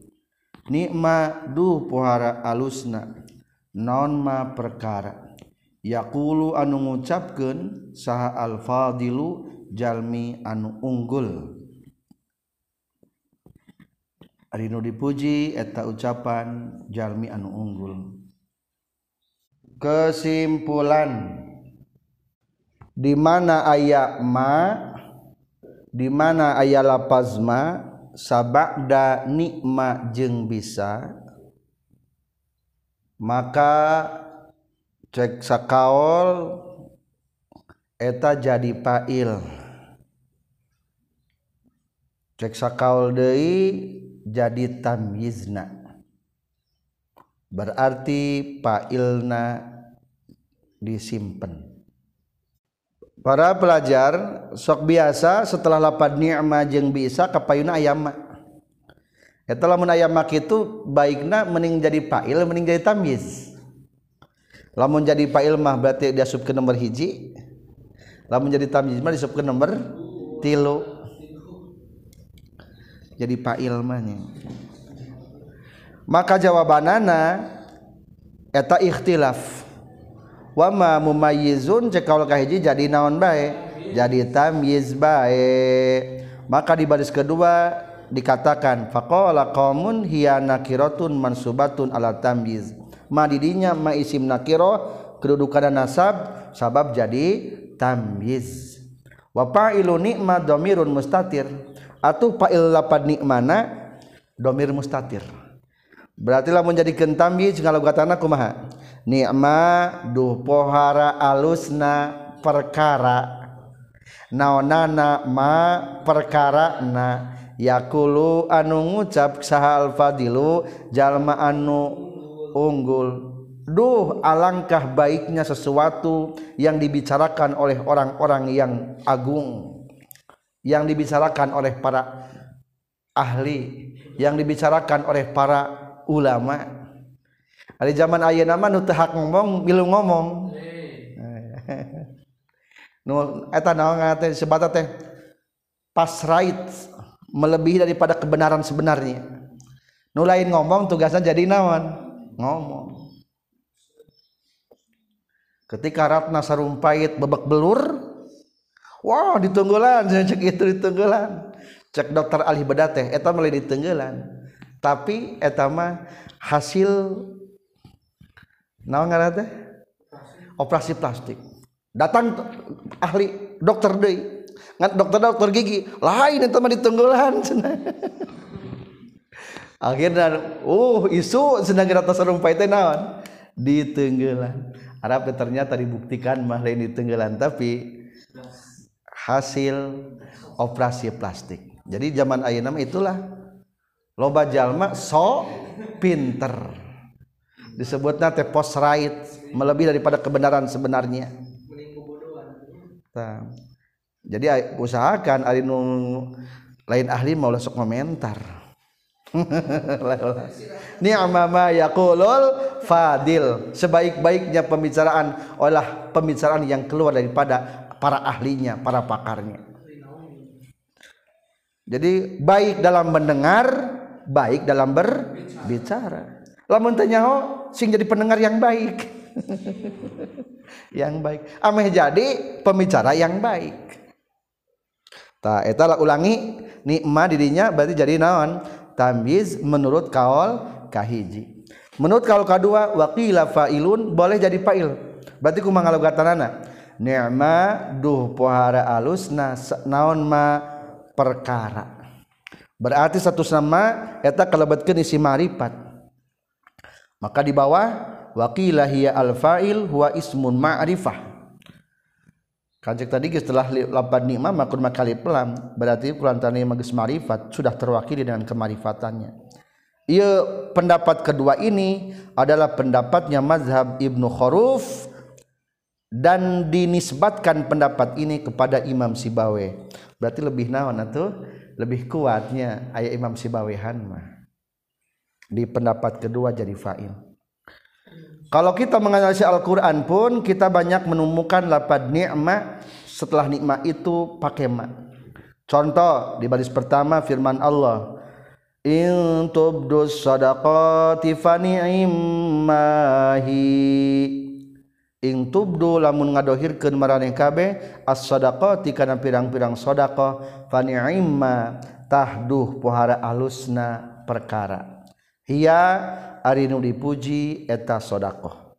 Nikma duh pohara alusna non ma perkara? yakulu anu ngucapkeun saha al-fadilu Jalmi anu unggul. Arinu dipuji eta ucapan Jalmi anu unggul. Kesimpulan. Dimana aya ma di mana aya lapazma sabakda nikma jeng bisa maka ceksa kaol eta jadi pail ceksa kaol deui jadi tamyizna. Berarti pailna disimpan para pelajar sok biasa setelah lapad ni'ma jeung bisa kapayuna ayam eta lamun itu baikna mending jadi pail mending jadi tamyiz lamun jadi pail mah berarti dia ke nomor hiji. Lamun jadi tamyiz mah ke nomor tilu. Jadi pail mah maka jawabanana eta ikhtilaf. Wama mumayyizun cek kaul kahiji jadi naon bae? Jadi tamyiz bae. Maka di baris kedua dikatakan faqala qaumun hiya nakiratun mansubatun ala tamyiz ma didinya ma isim nakiro kedudukan nasab sabab jadi tamyiz. Wa fa'ilu nikma dhamirun mustatir. Atuh fa'il lapad nikmana domir mustatir. Berarti lah jadikeun tamyiz ngalogatana kumaha? Nikma duh pohara alusna perkara. Naonana ma perkara na yakulu anu ngucap sahal fadilu jalma anu unggul duh alangkah baiknya sesuatu yang dibicarakan oleh orang-orang yang agung yang dibicarakan oleh para ahli yang dibicarakan oleh para ulama Hari zaman ayah nama nu hak ngomong bilu ngomong. nu eta naon teh sebata teh pas right melebihi daripada kebenaran sebenarnya. Nu lain ngomong tugasnya jadi naon? ngomong. Ketika Ratna Sarumpait bebek belur wow ditunggulan cek itu ditunggulan cek dokter Ali Bedateh eta mulai ditunggulan tapi eta mah hasil naon ngaran teh? Operasi plastik. Datang ahli dokter deui. Ngan dokter dokter gigi lain eta mah ditunggulan cenah akhirnya uh isu sedang rata serumpai teh naon? Ditunggulan Arab ternyata dibuktikan mah lain ditunggulan tapi hasil operasi plastik. Jadi zaman ayeuna itulah. Loba jalma so pinter. Disebutnya teh post right melebihi daripada kebenaran sebenarnya. Nah, jadi usahakan ari nu lain ahli mau sok komentar ni'ma ma yaqulul fadil. Sebaik-baiknya pembicaraan olah pembicaraan yang keluar daripada para ahlinya para pakarnya. Jadi baik dalam mendengar baik dalam berbicara. Lamun tanya sing jadi pendengar yang baik. Yang baik. Ameh jadi pembicara yang baik. Tak eta ulangi nikma dirinya berarti jadi naon tamiz menurut kaol kahiji. Menurut kaol kedua wakila fa'ilun boleh jadi fa'il. Berarti kumang anak ni'ma duh pohara alusna naon ma perkara. Berarti satu nama eta kalebetkeun isi marifat. Maka di bawah wakila hiya al fa'il huwa ismun ma'rifah. Kajek tadi setelah lapan nikmah makun makali pelam berarti kulantani magis marifat sudah terwakili dengan kemarifatannya. Ia pendapat kedua ini adalah pendapatnya mazhab Ibnu Khuruf dan dinisbatkan pendapat ini kepada Imam Sibawe. Berarti lebih naon atuh? Lebih kuatnya ayat Imam Sibawehan mah di pendapat kedua jadi fa'il kalau kita menganalisis Al-Quran pun kita banyak menemukan lapad ni'ma setelah nikmat itu pakai ma. Contoh di baris pertama firman Allah in tubdus sadaqati fani'immahi ing tubdu lamun ngadohirkeun maraneh kabeh as-sadaqati kana pirang-pirang sedekah fani'imma tahduh pohara alusna perkara. Ia ari nu dipuji eta sodako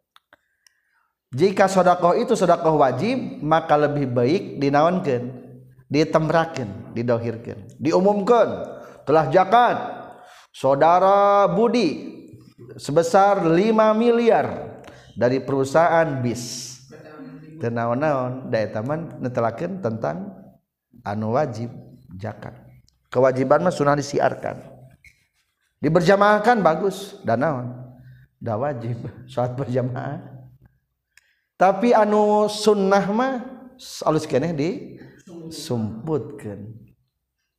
jika sodako itu sodako wajib maka lebih baik dinaonkan ditemrakan didohirkan diumumkan telah jakat saudara Budi sebesar 5 miliar dari perusahaan bis. Tenaon-naon daya taman netelakeun tentang anu wajib zakat. Kewajiban mah sunah disiarkan diberjamaahkan bagus. Dan naon dah wajib saat berjamaah. Tapi anu sunnah mah alus keneh di? Sumputkan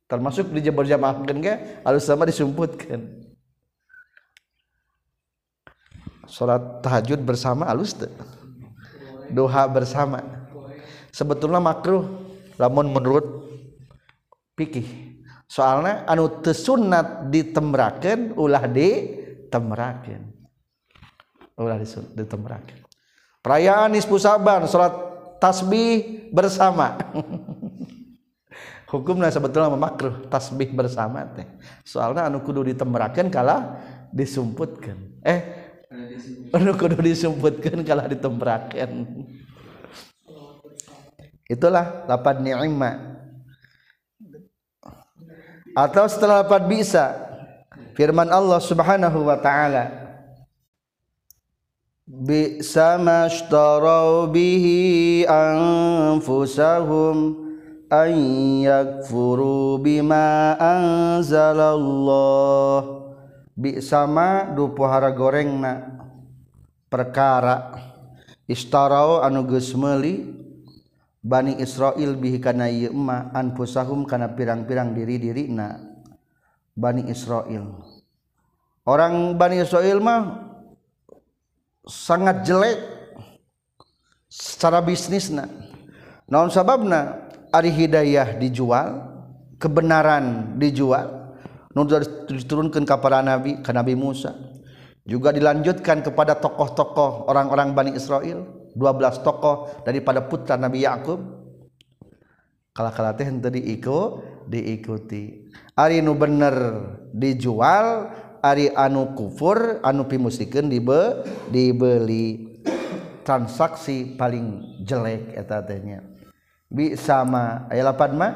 termasuk di berjamaahkan ke alus sama disumputkan salat tahajud bersama alus doa bersama. Sebetulnya makruh lamun menurut pikih soalnya anu tesunat ditemrakan ulah ditemrakan ulah ditemrakan perayaan nisfu saban salat tasbih bersama. Hukumnya sebetulnya makruh tasbih bersama teh. Soalnya anu kudu ditemrakan kalah disumputkan. Eh kudu disumputkan kalau ditembrakan itulah lapan ni'ma atau setelah lapan bisa firman Allah subhanahu wa ta'ala bi'sa mashtarau bihi anfusahum an yakfuru bima anzalallah. Bi'sa ma du pohara gorengna perkara. Istarau anu geus meuli Bani Israel bihi kana ieu ma anfusahum kana pirang-pirang diri-dirina. Bani Israel. Orang Bani Israel mah sangat jelek secara bisnisna. Naon sababna? Ari hidayah dijual kebenaran dijual nu diturunkeun ka para nabi ka Nabi Musa. Juga dilanjutkan kepada tokoh-tokoh orang-orang Bani Israel 12 tokoh daripada putra Nabi Yakub. Kala-kala teh henteu diiku diikuti. Ari nu bener dijual ari anu kufur anu pimusikeun dibe dibeli. Transaksi paling jelek eta tehnya. Bisa ma aya lapan mah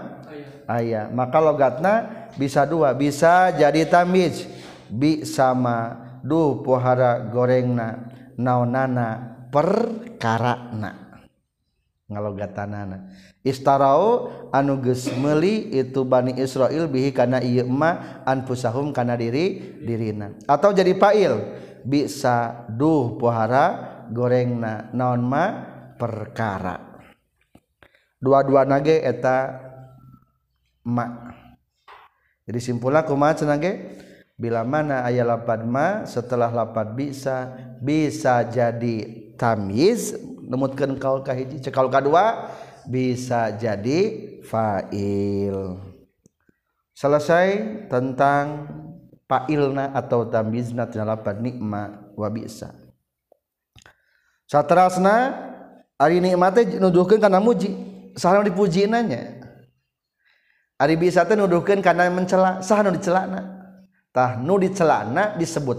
aya. Maka logatna bisa dua bisa jadi tamiz. Bi sama duh pohara gorengna naonana perkarana. Ngalogatanana. Istarau anu geus meuli itu Bani Israel bihi kana ieu ma anfusahum kana diri dirina. Atau jadi fa'il bisa duh pohara gorengna naon ma perkara. Dua-dua nage eta ma. Jadi simpulna kumaha cenah bila mana ayat lapadma setelah lapad bisa bisa jadi tamiz nemutkan kaul kahiji cekal kedua bisa jadi fa'il. Selesai tentang fa'ilna atau tamizna tina lapad nikma wa bisa. Satrasna ari nikmate nuduhkeun kana muji saha dipuji nanya ari bisa teh nuduhkeun kana mencela saha nu dicelana. Nu di celana disebut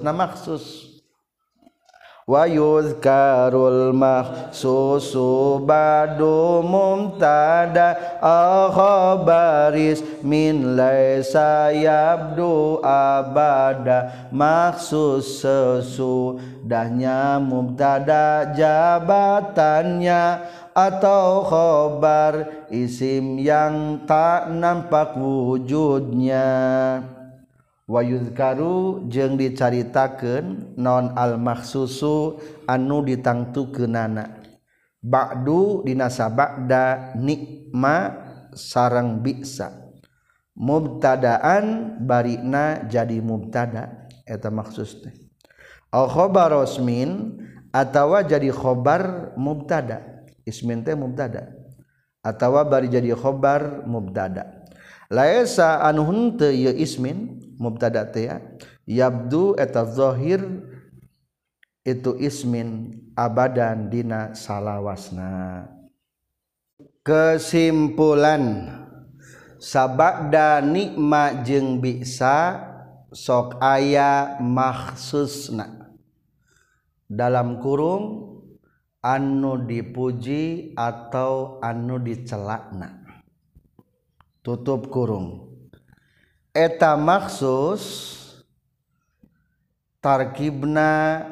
maksus wayuzkarul mahsusu badu mumtada akhabaris min laisa yabdu abada. Maksus sesudahnya mumtada jabatannya atau khobar isim yang tak nampak wujudnya wayudkaru jeung dicaritakeun non almaksusu anu ditangtukeunana. Ba'du dina sabada nikma sareng bisa. Mubtadaan barina jadi mubtada eta maksudna teh. Al khabar rasmin atawa jadi khobar mubtada. Ismin teh mubtada. Atawa bari jadi khobar mubtada. Laisa anu henteu ieu ismin mubtada teh ya. yabdu eta zahir itu ismin abadan dina salawasna. Kesimpulan sabada nikma jeung bisa sok aya maksusna. Dalam kurung anu dipuji atau anu dicelakna. Tutup kurung eta maksus tarkibna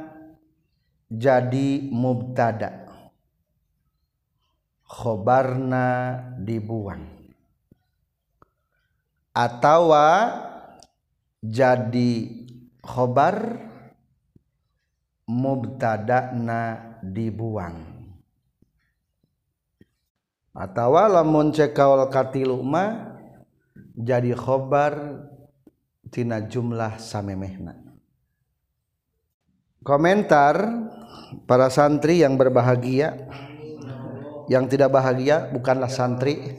jadi mubtada. Khobarna dibuang. Atawa jadi khobar mubtadana dibuang. Atawa lamun cekawal katiluma jadi khobartina jumlah samemehna. Komentar para santri yang berbahagia. Yang tidak bahagia bukanlah santri.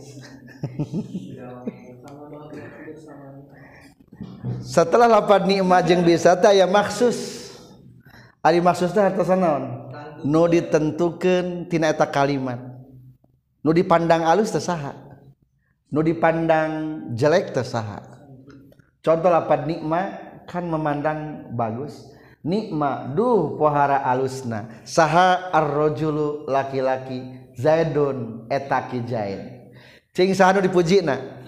Setelah lapan nikmat jeung bisa teh aya maksus. Ari maksus teh harta naon nu ditentukeun tina eta kalimat. Nu dipandang alus teh saha. nu dipandang jelek tersaha contoh lapat nikmat kan memandang bagus. Nikmat duh pohara alusna. Saha arrojulu laki-laki zaidun etaki jaid cing sahanu dipuji na?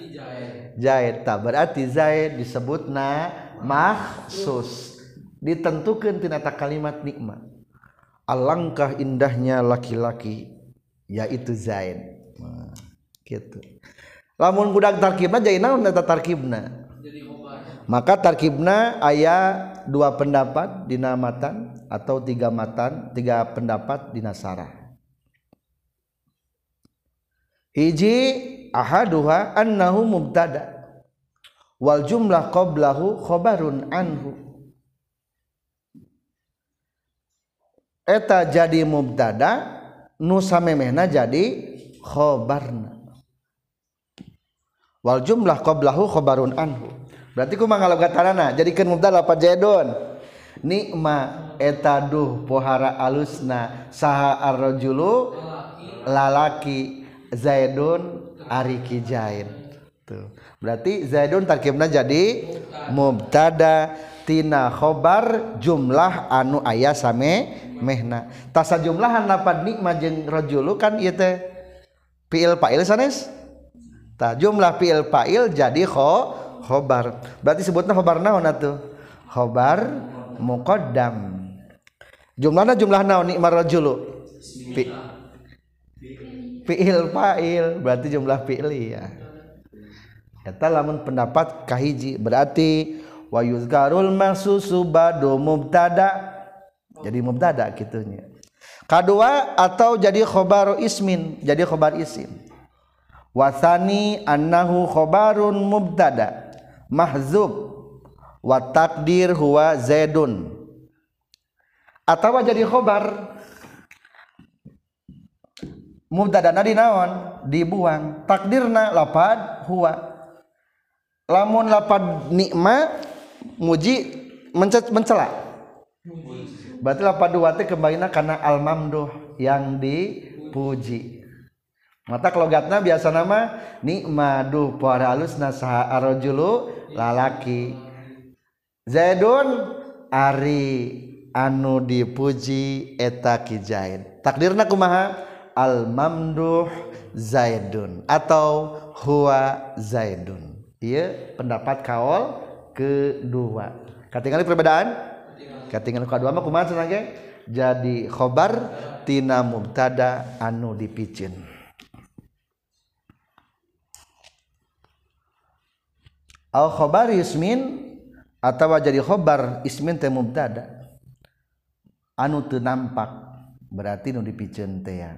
Jaid tak berarti zaid disebut na mahsus ditentukan tinata kalimat nikmat alangkah indahnya laki-laki yaitu zaid. Nah, gitu. Lamun budak tarkibna jadi naon eta tarkibna. Maka tarkibna ayat dua pendapat di matan atau tiga matan tiga pendapat di nasara hiji ahaduha annahu mubtada. Wal jumlah qablahu khabarun anhu. Eta jadi mubtada nu samemehna jadi khobarna wal jumlah qablahu khabarun anhu. Berarti ku mangalap katarana mubtada lapat jadon nikma etaduh pohara alusna saha arrajulu lalaki zaidun ari kijain tuh. Berarti zaidun tarkibna jadi mubtada tina khobar jumlah anu ayah same mehna. Tasa jumlahan lapat nikma jeung rajulu kan ieu teh? Fiil fa'il sanes? Ta jumlah fiil fa'il jadi kho khobar. Berarti sebutna khobar naon atuh? Khobar muqaddam. Jumlahna jumlah naon nikma rajulu fi fiil fa'il. Berarti jumlah fiil ya eta lamun pendapat kahiji. Berarti wa yuzkarul mahsusu badu mubtada. Jadi mubtada gitunya kedua atau jadi khobaru ismin. Jadi khobar isim wasani annahu khobarun mubtada mahzub wa takdir huwa zaidun. Atau jadi khobar mubtada nadi naon? Dibuang. Takdirna lapad huwa. Lamun lapad nikma muji mencela. Berarti lapan dua teh kembalinya karena al mamduh yang dipuji mata kelogatna biasa nama nikmadu para alus nasaha arojulu lalaki. Zaidun ari anu dipuji eta kijain takdirna kumaha? Al mamduh zaidun atau huwa zaidun. Iya pendapat kaol kedua. Ketinggalan perbedaan? Ketinggalan kedua mah kumaha cenah jadi khobar tina mubtada anu dipicin al khobar ismin atau jadi khobar ismin teh mubtada. Anu teu nampak berarti nu dipicen teh ya.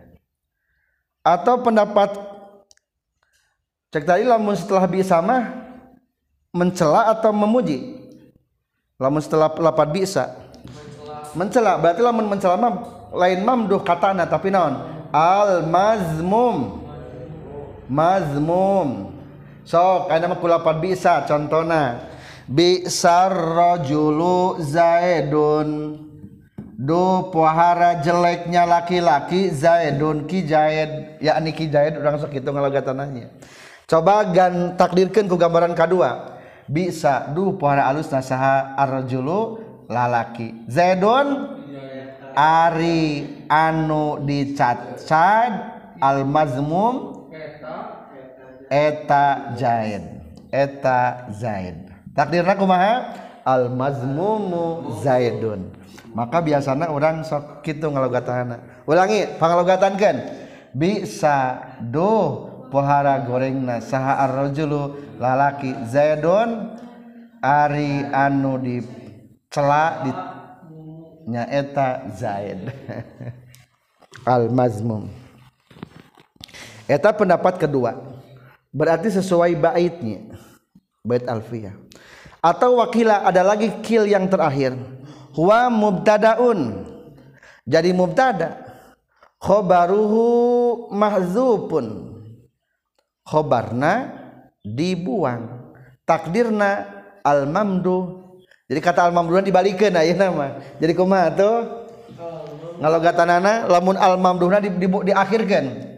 Atau pendapat cek tadi lamun setelah bisa mah mencela atau memuji? Lamun setelah lapat bisa. Mencela berarti lamun mencela mah lain mamduh katana tapi naon? Al mazmum mazmum sok ada kulapat bisa contohna bisar rojulu zaidun do pohara jeleknya laki-laki zaidun ki zaid yakni ki zaid orang sok itu ngalogatananya coba gan takdirkan ku gambaran kedua bisa du pohara alus nasaha arjulu lalaki. Zaidun ari anu dicacad al mazmum eta zaid. Eta zaid. Takdirna kumaha? Al mazmumu zaidun. Maka biasanya orang sok kitu ngalogatana ulangi pangalogatankeun. Bisa do pohara gorengna saha arrojulu lalaki zaidun ari anu di cela di nyaeta zaid. Al mazmum eta pendapat kedua. Berarti sesuai baitnya. Bait alfiyah. Atau wakila ada lagi kil yang terakhir. Huwa mubtadaun. Jadi mubtada. Khobaruhu mahzupun. Khobarna dibuang. Takdirna al mamdu jadi kata al mamdu dibalikan aja nama. Jadi kumaha tuh? Ngalogatanana lamun al mamduhna di, di, diakhirkan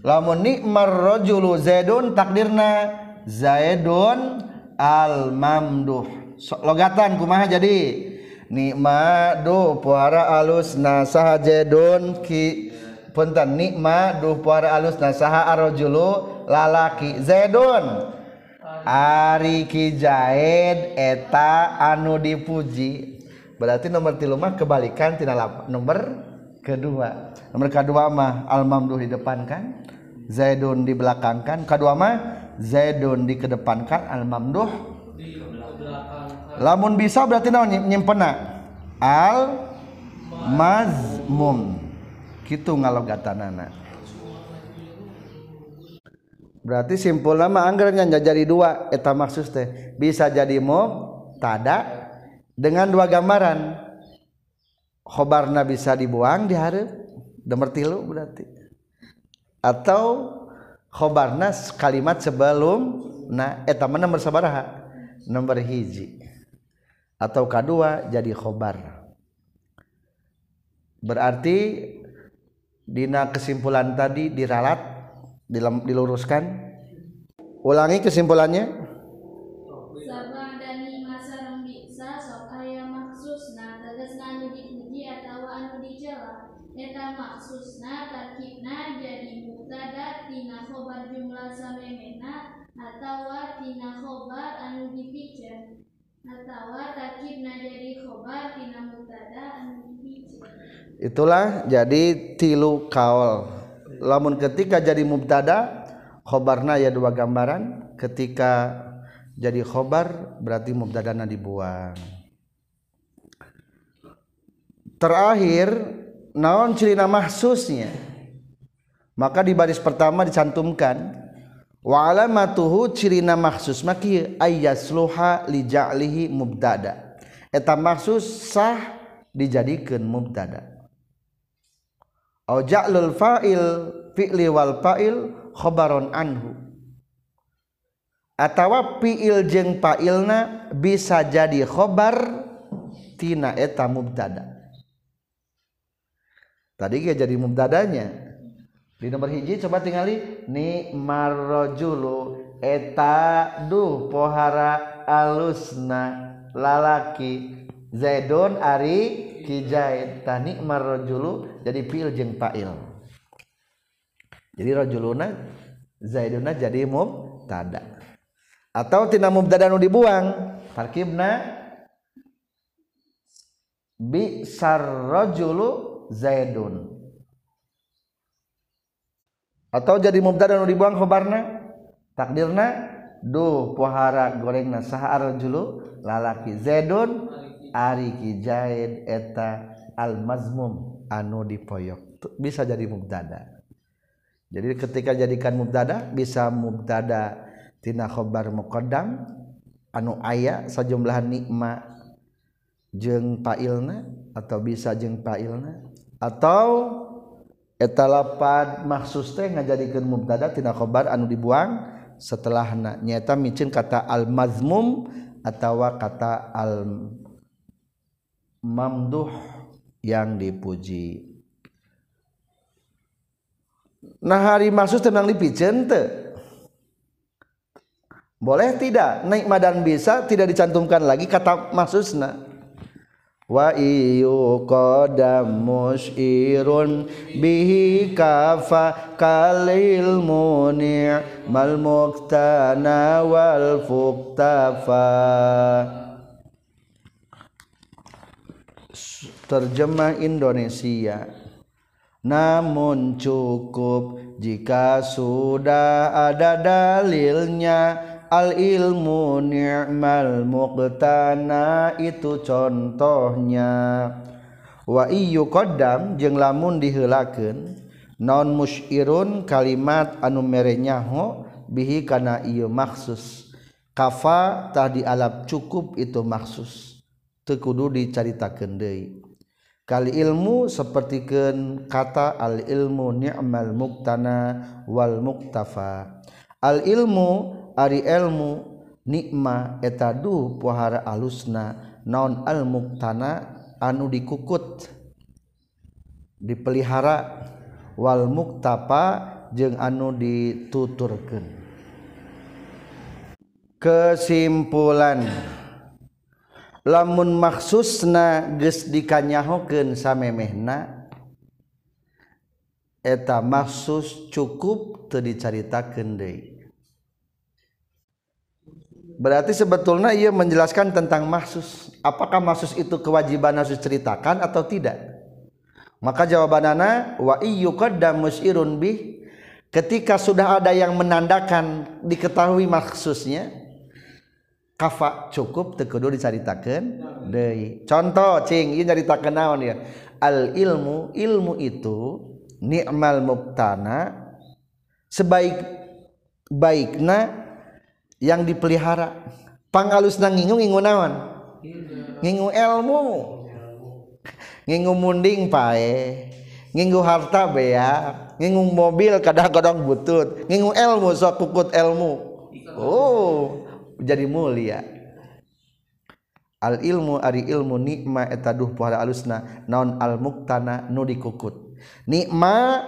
lamun nikmar rajulu zaidun takdirna zaidun al mamduh so, logatan kumaha jadi? Nikma do puara alus nasaha zaidun ki punten nikma do puara alus nasaha arrajulu lalaki zaidun. Ari ki zaid eta anu dipuji. Berarti nomor tilu mah kebalikan tina nomor kedua. Nomor kedua mah al mamduh di depan kan? Zaidun di belakang kan kedua mah zaidun di kedepankan al mamduh lamun bisa berarti naon nyempena al mazmum gitu ngalogatanana. Berarti simpul nama anggarannya jadi dua. Eta maksud teh bisa jadi mo tada dengan dua gambaran. Khobarna bisa dibuang di hari nomor tilu berarti atau khobarnas kalimat sebelum nah eta mana nomor sabaraha? Nomor hiji. Atau kedua jadi khobar. Berarti dina kesimpulan tadi diralat diluruskan? Ulangi kesimpulannya. Atawa tina khobar anu dipicen itulah jadi tilu kaol lamun ketika jadi mubtada khobarna ya dua gambaran. Ketika jadi khobar berarti mubtadana dibuang. Terakhir naon ciri nama mahsusnya? Maka di baris pertama dicantumkan wa alamatuhu cirina maksus maki ayasluha lija'lihi mubtada. Eta maksus sah dijadikan mubtada. Au ja'lul fa'il fi'li wal fa'il khabaron anhu. Atawa fi'il jeung fa'ilna bisa jadi khabar tina eta mubtada. Tadi ge jadi mubtadanya. Di nomor hiji coba tinggali ni marrojulu eta duh pohara alusna lalaki. Zaidun ari kijaid tani marrojulu jadi pil jeng pail jadi rojuluna zaiduna jadi mubtada. Atau tina mubtada nu dibuang. Tarkibna bi sarrojulu zaidun atau jadi mubtada nu dibuang khobarna? Takdirna? Duh pohara gorengna saha arjulu lalaki zaidun ari ki zaid eta al mazmum anu dipoyok. Bisa jadi mubtada. Jadi ketika jadikan mubtada bisa mubtada tina khobar muqaddam anu aya sajumlah nikma jeung pailna atau bisa jeung pailna atau eta lapad maksus teh ngajadikeun mubtada tina khobar anu dibuang setelahna. Nyaeta micin kata al mazmum atawa kata al mamduh yang dipuji. Nah hari maksus tenang dipicen teh. Boleh tidak? Naik madan bisa tidak dicantumkan lagi kata maksusna. Wa iyu qadam musirun bihi kafa kalil muni' mal muqtana wal fuktafa terjemah Indonesia. Namun cukup jika sudah ada dalilnya al ilmu ni'mal muqtana itu contohnya. Wa iyu qaddam jeung lamun diheulakeun non musyirun kalimat anu mere nyaho bihi kana ieu maksus. Kafa tah dialap cukup itu maksus. Teu kudu dicaritakeun deui. Kali ilmu sapertikeun kata al ilmu ni'mal muqtana wal muqtafa. Al ilmu ari elmu nikma etadu pohara alusna naon almuktana anu dikukut. Dipelihara wal muktapa jeung anu dituturkan kesimpulan lamun maksusna geus dikanyahokeun samemehna eta maksus cukup teu dicaritakeun deui. Berarti sebetulnya ia menjelaskan tentang maksus apakah maksus itu kewajiban harus ceritakan atau tidak? Maka jawabanana wa iyyuqaddam bih. Ketika sudah ada yang menandakan diketahui maksusnya kafa cukup teu kudu dicaritakeun deui contoh cing ieu nyaritakeun naon ya? Al ilmu ilmu itu ni'mal muktana sebaik baikna yang dipelihara. Pangalus na ngingu ngingu naon? Ngingu ilmu ngingu munding pae. Ngingu harta beak ngingu mobil kadang-kadang butut. Ngingu ilmu sok kukut ilmu oh jadi mulia. Al ilmu ari ilmu nikma etaduh puhara alusna. Naon al muktana nu dikukut. Nikma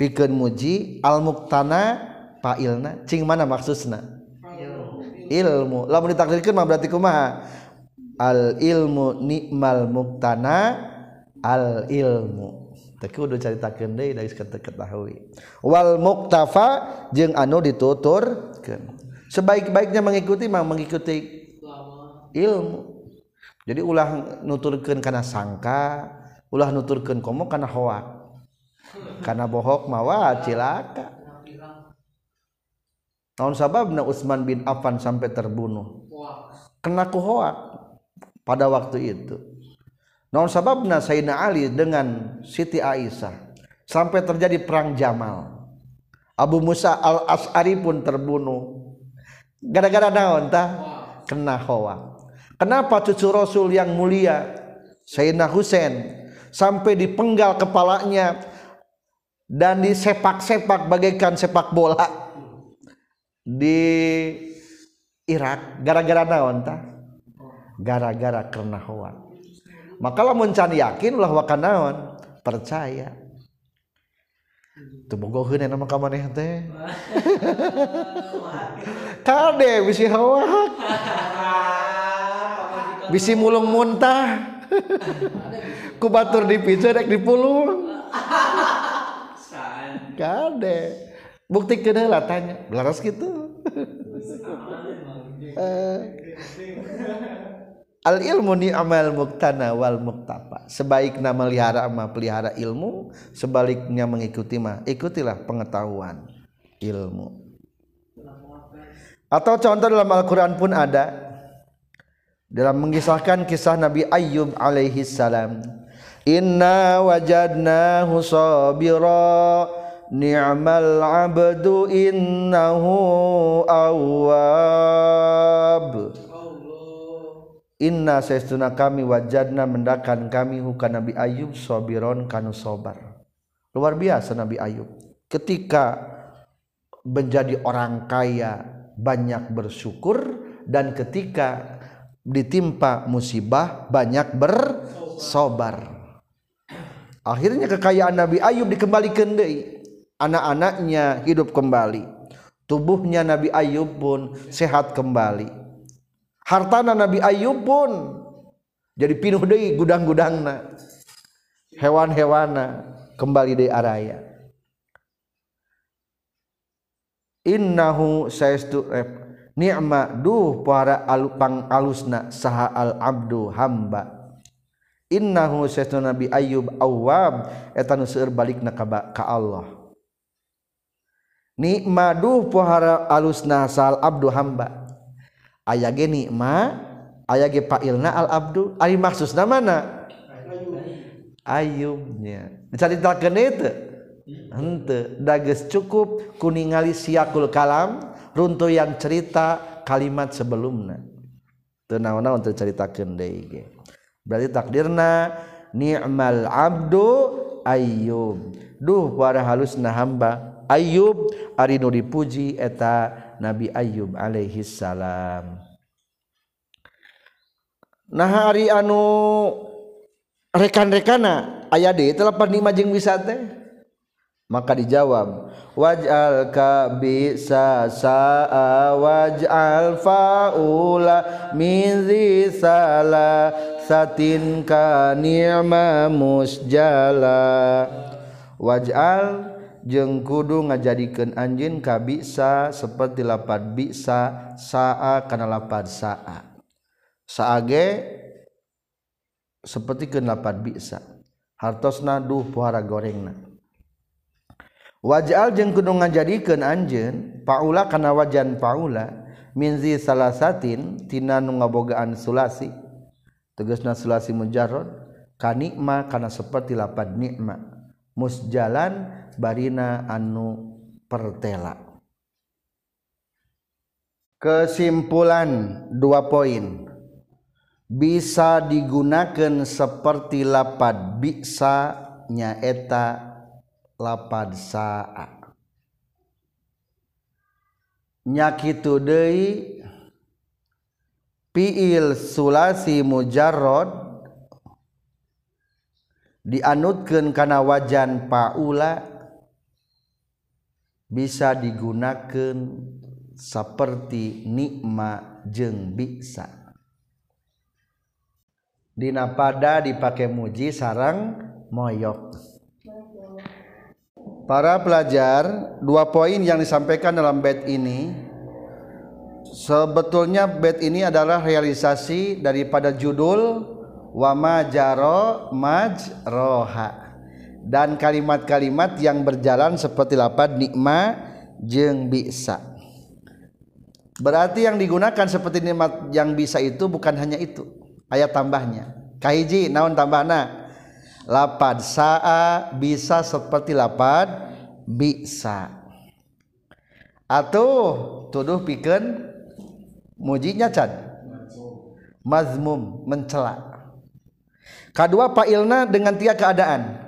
pikeun muji al muktana pailna cing mana maksudna? ilmu. Lamun ditakdirkeun mah berarti kumaha? Al ilmu nikmal muktana al ilmu. Teu kudu caritakeun deui dari ketahui. Wal muktafa jeung anu dituturkeun. Sebaik-baiknya mengikuti mah mengikuti ilmu. Jadi ulah nuturkeun kana sangka ulah nuturkeun komo kana hoak. Kana bohok mawa cilaka. Tahun sababna Utsman bin Affan sampai terbunuh kena kuhoak pada waktu itu Naon sababna Sayyidina Ali dengan Siti Aisyah sampai terjadi perang Jamal. Abu Musa al As'ari pun terbunuh. Gara-gara naon tah? Kena hawa. Kenapa cucu Rasul yang mulia Sayyidina Husain sampai dipenggal kepalanya dan disepak-sepak bagaikan sepak bola di Irak gara-gara naon tah gara-gara karena hawa. Maka lamun can yakin ulah wa naon? Percaya. Teu bogoheun nama ka maneh teh. Kade bisi hawa. Bisi mulung muntah. Ku batur dipicu rek dipulung kade. Bukti kena lah tanya belaras gitu? Uh, al ilmu ni amal muktana wal muktapa sebaiknya melihara ama pelihara ilmu sebaliknya mengikuti mah ikutilah pengetahuan ilmu. Atau contoh dalam Al-Quran pun ada. Dalam mengisahkan kisah Nabi Ayyub alaihi salam. Inna wajadnahu sabira ni'mal abdu innahu awwab Inna saestuna kami wajadna mendakan kami hukana Nabi Ayub sobiron kanu sobar. Luar biasa Nabi Ayub. Ketika menjadi orang kaya banyak bersyukur dan ketika ditimpa musibah banyak bersobar. Akhirnya kekayaan Nabi Ayub dikembalikan deui anak-anaknya hidup kembali. Tubuhnya Nabi Ayub pun sehat kembali. Hartana Nabi Ayub pun jadi pinuh deui gudang-gudangna. Hewan-hewana kembali di araya. Innahu saestu eh, ni'ma duh para alupang alusna saha al abdu hamba. Innahu saestu nabi ayub awwab eta nu balikna ka Allah nikmaduh pohara alus nasal abdu hamba. Aya ge nikma aya ge fa'ilna al abdu. Ari maksudna mana? Ayubnya. Dicaritakeun eta henteu. Dages cukup kuningali siakul kalam runtuyan cerita kalimat sebelumna. Teu naon-naon teu caritakeun deui ge. Berarti takdirna ni'mal abdu ayyub. Duh para halusna hamba. Ayub Ari nu dipuji eta Nabi Ayub Alaihissalam nah hari anu rekan-rekana aya di telepon bisa teh. maka dijawab wajal ka bisa saa wajal faula min zisala satin ka ni'ma musjala wajal jeung kudu ngajadikeun anjeun ka bisa seperti lapad bisa saa kana lapad saa. Saage seperti keun lapad bisa. Hartosna duh pohara gorengna. Wajal jeung kudu ngajadikeun anjeun paula kana wajan paula minzi salasatin tina nu ngabogaan sulasi. Tegasna sulasi mujarrad kanikma kana seperti lapad nikma. Musjalan barina anu pertela. Kesimpulan dua poin. Bisa digunakan seperti lapad bisa nyaeta lapad saa. Nyakitu deui fiil sulasi mujarrad dianutkeun kana wajan paula bisa digunakan seperti nikma jeung bisa. Dina pada dipakai muji sarang moyok. Para pelajar dua poin yang disampaikan dalam bed ini. Sebetulnya bed ini adalah realisasi daripada judul wama jaro majroha dan kalimat-kalimat yang berjalan seperti lapad nikma jeng bisa. Berarti yang digunakan seperti nikmat yang bisa itu bukan hanya itu ayat tambahnya. Kahiji naon tambahna? Lapad saa bisa seperti lapad bisa. Atau tuduh pikeun mujinya can mazmum mencela. Kedua pak ilna dengan tiga keadaan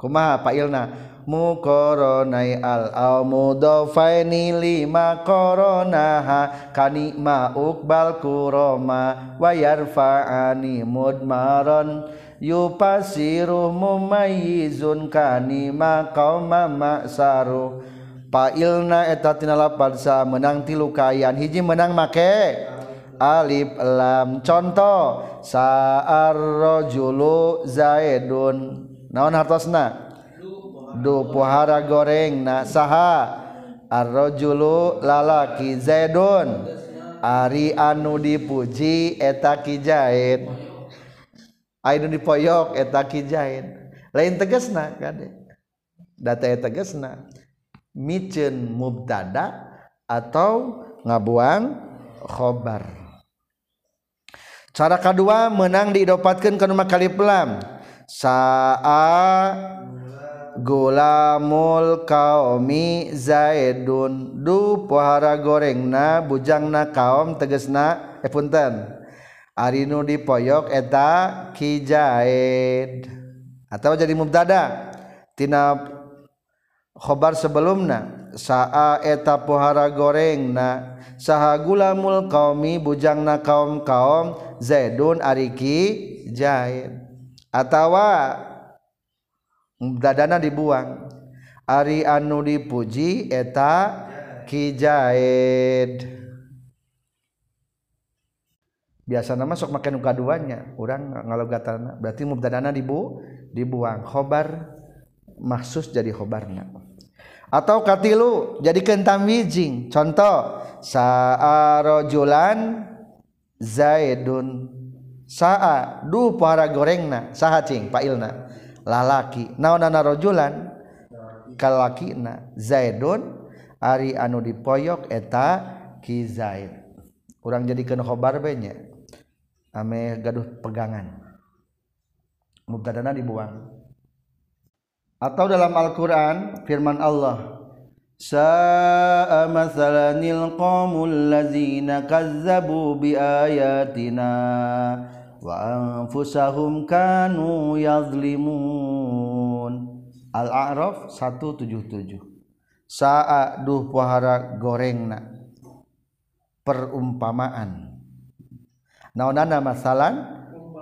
kumaha pak ilna? Mukoronai al al mudofaini lima koronaha kanikma ukbal kuroma wayarfa'ani mudmaron yupasiru mumayizun kanima kauma maksaru pailna eta tina lapadsa menang tilu kayan. Hiji menang make? Alif lam. Contoh sa'ar rajulu zaidun naon hartosna? Du pohara goreng na saha. Arrojulu lalaki zaidun. Ari anu dipuji eta kijahit anu dipoyok eta kijahit lain tegasna kade? Data eta tegasna miceun mubtada atau ngabuang khobar. Cara kedua menang diidopatkan ke rumah kali pelam saa gulamul kaomi zaidun du pohara gorengna bujangna kaom tegesna eh punten. Ari nu dipoyok eta ki zaid atau jadi mubtada. Tina khobar sebelumna. Saa eta pohara gorengna. Saha gulamul kaomi bujangna kaum kaum zaidun ariki jaid atawa dadana dibuang. Ari anu dipuji eta kijaid biasa nama sok makan nuka duanya orang ngalogatan berarti mubdadana dibu dibuang. Khobar maksus jadi khobarna atau katilu jadi kentam wijing. Contoh saarojulan zaidun. saa du para gorengna saha cing pailna. Lalaki naonana rojulan? Kalakina zaidun ari anu dipoyok eta ki zaid. Urang jadikeun khobar bae nya. Ame gaduh pegangan. Mubtadana dibuang. Atau dalam Al-Qur'an firman Allah sa'a masalanil qaumul ladzina kazzabu biayatina waanfusahum kanu yazlimun Al-A'raf 177 Sa'a duh pohara gorengna. Perumpamaan. Naonana masalan?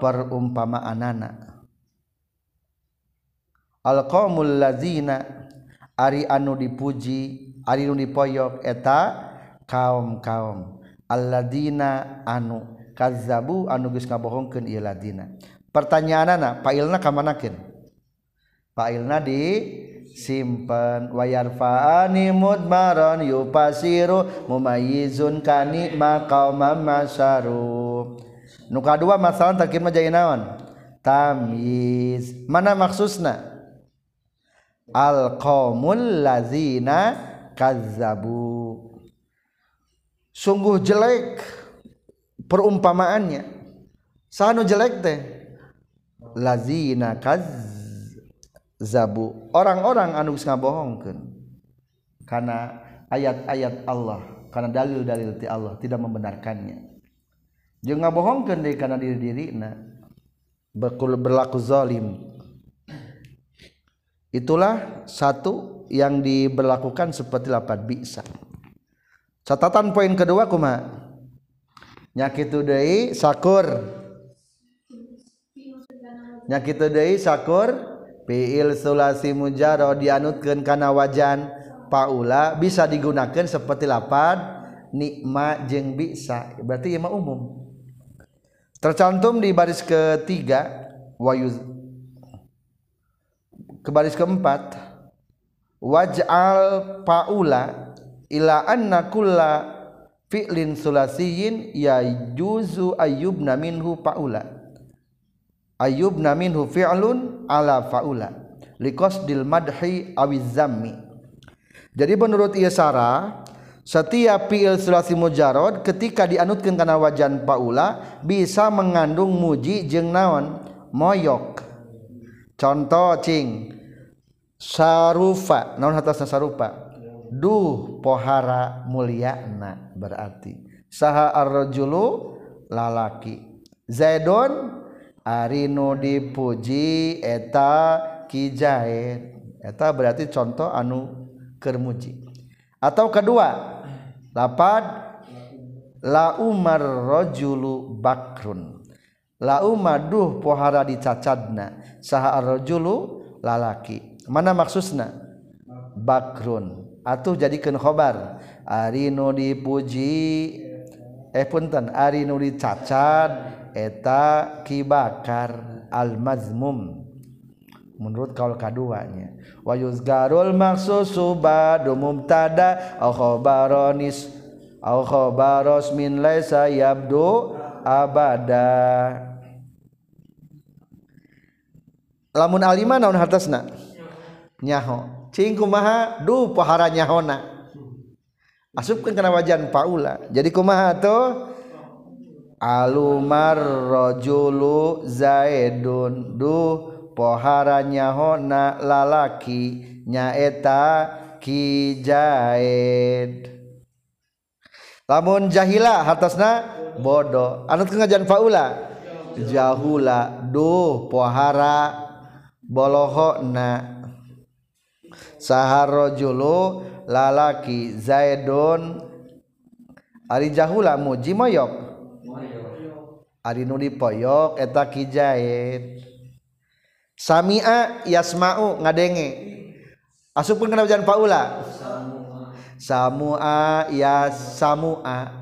Perumpamaanana Alqaumul lazina. Ari anu dipuji ari anu dipoyok eta kaum-kaum. Alladzina anu kazzabu anu geus ngabohongkeun ieu ladina. Pertanyaanana pailna ka manakeun pailna di simpen wayarfa'ani mudmaron yupasiru mumayyizun kani maqauma masaru. Nu kadua masalah takir mah jadi naon? Tamyiz. Mana maksudna al qaumul lazina kazzabu. Sungguh jelek perumpamaannya. Sanu jelek teh. Lazina zabu orang-orang anu ngabohongkeun. Karena ayat-ayat Allah karena dalil-dalil ti Allah tidak membenarkannya. Jeung ngabohongkeun deui karena diri-dirina. Berlaku zalim. Itulah satu yang diberlakukan seperti lapat bisa. Catatan poin kedua kuma nyakitu deui sakur. Nyakitu deui sakur. Fiil sulasi mujaro dianutkeun kana wajan. Paula bisa digunakan seperti lapad. Nikma jeng bisa. Berarti ya umum. Tercantum di baris ketiga. Wayuz. Ke baris keempat. Waj'al paula ila anna kulla fi'lin sulasiyin ya juzu ayyubna minhu paula ayubna minhu fi'lun ala faula. Liqasdil madhi awiz jadi menurut ieu sara setiap fi'il sulasi mujarad ketika dianutkeun kana wajan paula bisa mengandung muji jeung naon? Moyok. Contoh cing sarufa. Naon hatasna sarupa duh pohara mulyana berarti. Saha arrojulu lalaki. Zaidon Arinu dipuji eta kijaid eta berarti contoh anu kermuji. Atau kedua lapad la umar rojulu bakrun. La umar duh pohara dicacadna. Saha arrojulu lalaki. Mana maksudna? Bakrun. Atuh jadikan khobar. Arinu dipuji eh punten. Arinu dicacad eta kibakar al-mazmum. Menurut kaul kaduanya. Wa yuzgarul maksusu badu mubtada au khabaronis au khabaros min laisa yabdu abada. Lamun alima naon hartasna? Nyaho cing kumaha? Du paharanya hona asupkan kena wajan paula. Jadi kumaha tuh? Alumar rojulu zaidun duh poharanya hona lalaki nyaeta kijaid lamun jahila hartosna bodoh anut ngajan paula? Jahula. Duh pohara bolohona saharrojulu lalaki zaidun. Ari jahula muji moyok. Dipoyok eta Kijahit Samia yasmau ngadenge. Asuk pun kenajan Paula. Samua ya Samua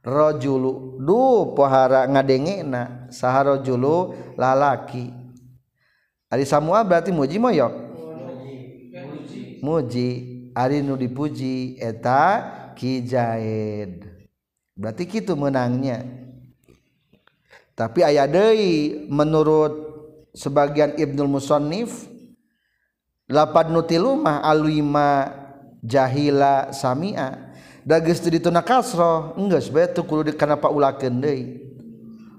rojulu. Du pohara ngadenge na saharojulu lalaki. Ari semua berarti muji moyok muji Ari nu dipuji eta kijaid berarti gitu menangnya. Tapi ayat deui menurut sebagian Ibnul Musannif lapad nutilumah alima jahila samia. Dages tu dituna kasro enggeus bae tu kudu kana paulakeun deui.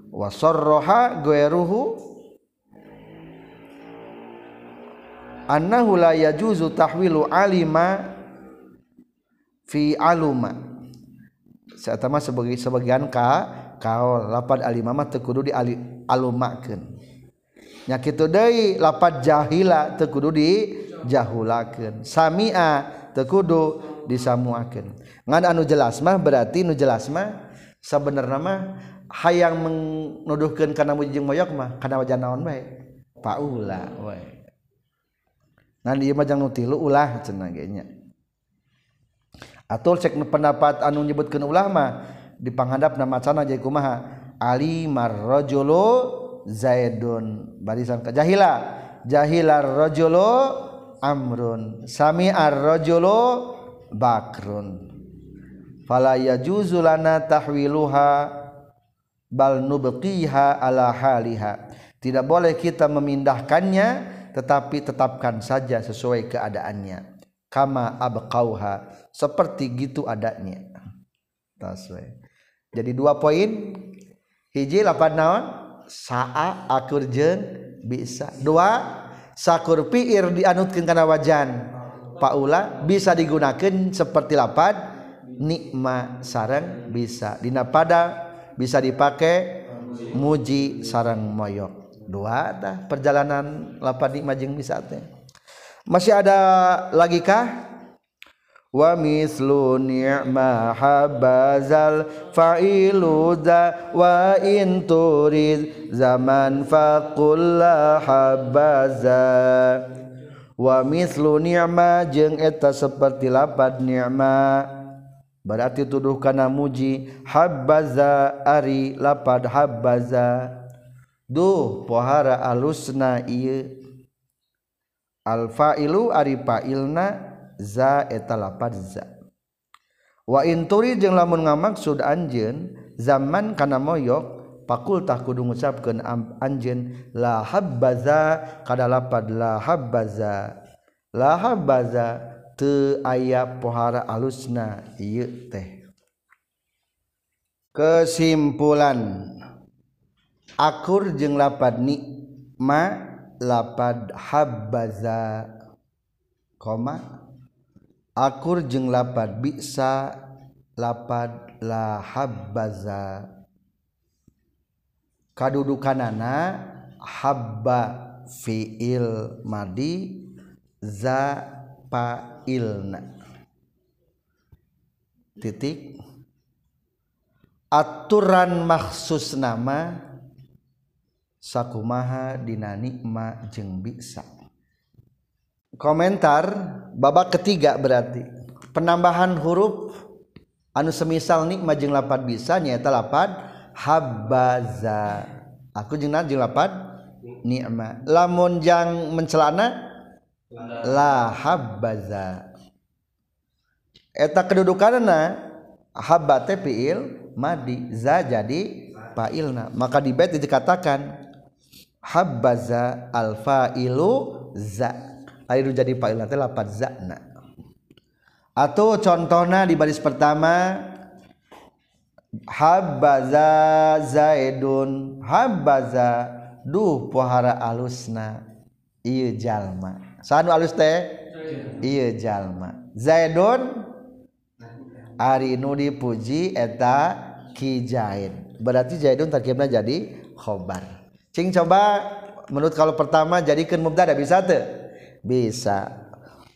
Wa sarraha annahu la yajuzu tahwilu alima fi aluma. Saya tamat sebagai sebagian ka kaol lapat alima mah teu kudu di ali, alumakeun. Nya kitu deui lapat jahila teu kudu di jahulakeun. Samia teu kudu disamuakeun. Ngan anu jelas mah berarti nu jelas mah sabenerna mah hayang menuduhkeun kana mujing moyok mah kana wajah naon bae? Paula we nah dia mah jangan nutilu ulah cenah nya atul cek pendapat anu nyebutkeun ulah mah di panghadap nama macana jadi kumaha? Ali marrajulu zaidun barisan ka jahila. Jahilar rajulu amrun. Sami ar-rajulu bakrun. Fala yajuzu lana tahwiluha bal nubqiha ala haliha. Tidak boleh kita memindahkannya tetapi tetapkan saja sesuai keadaannya. Kama abqauha seperti gitu adanya. Taswe jadi dua poin. Hiji lapan naon? Saa akur jeung bisa. Dua sakur piir dianutkeun kana wajan. Paula bisa digunakan seperti lapan. Nikma sarang bisa. Dina pada bisa dipakai muji sarang moyok dua dah perjalanan lapan nikmajeng bisa teh. Masih ada lagi kah? Wa mislu ni'ma habazal fa'ilu da wa in turid zaman faqul la habaza. Wa mislu ni'ma jeung eta seperti lapad ni'ma. Berarti tuduh kana muji habbaza ari lapad habbaza Duh pohara alusna alfailu arifailna za eta lapadza wa inturi jeung lamun ngamaksud anjeun zaman kana moyok fakultah kudu ngucapkeun anjeun la habbaza kada lapad la habbaza. La habbaza teu aya pohara alusna ieu teh. Kesimpulan. Akur jeng lapad nikma lapad habbaza koma. Akur jeng lapad bisa lapad la habbaza. Kadudukanana habba fiil madi za pa ilna titik. Aturan maksus nama sakumaha dina nikma jeng bisa. Komentar babak ketiga berarti. Penambahan huruf anu semisal nikma jeng lapad bisa nyata lapad habaza aku jeng jeng lapad nikma. Lamun jang mencelana la habbaza. Eta kedudukanna habba teh madi za jadi fa'ilna. Maka di bait dikatakan habbaza al fa'ilu za ayo jadi fa'ilna teh lapat zana. Atau contohnya di baris pertama habbaza zaidun habbaza duh pohara alusna ieu jalma. Sanu alus teh? Iya jalma. Zaidun? Ari nu dipuji eta kijain berarti zaidun tarkibna jadi khobar cing coba menurut kalau pertama jadikan mubtada bisa tuh bisa.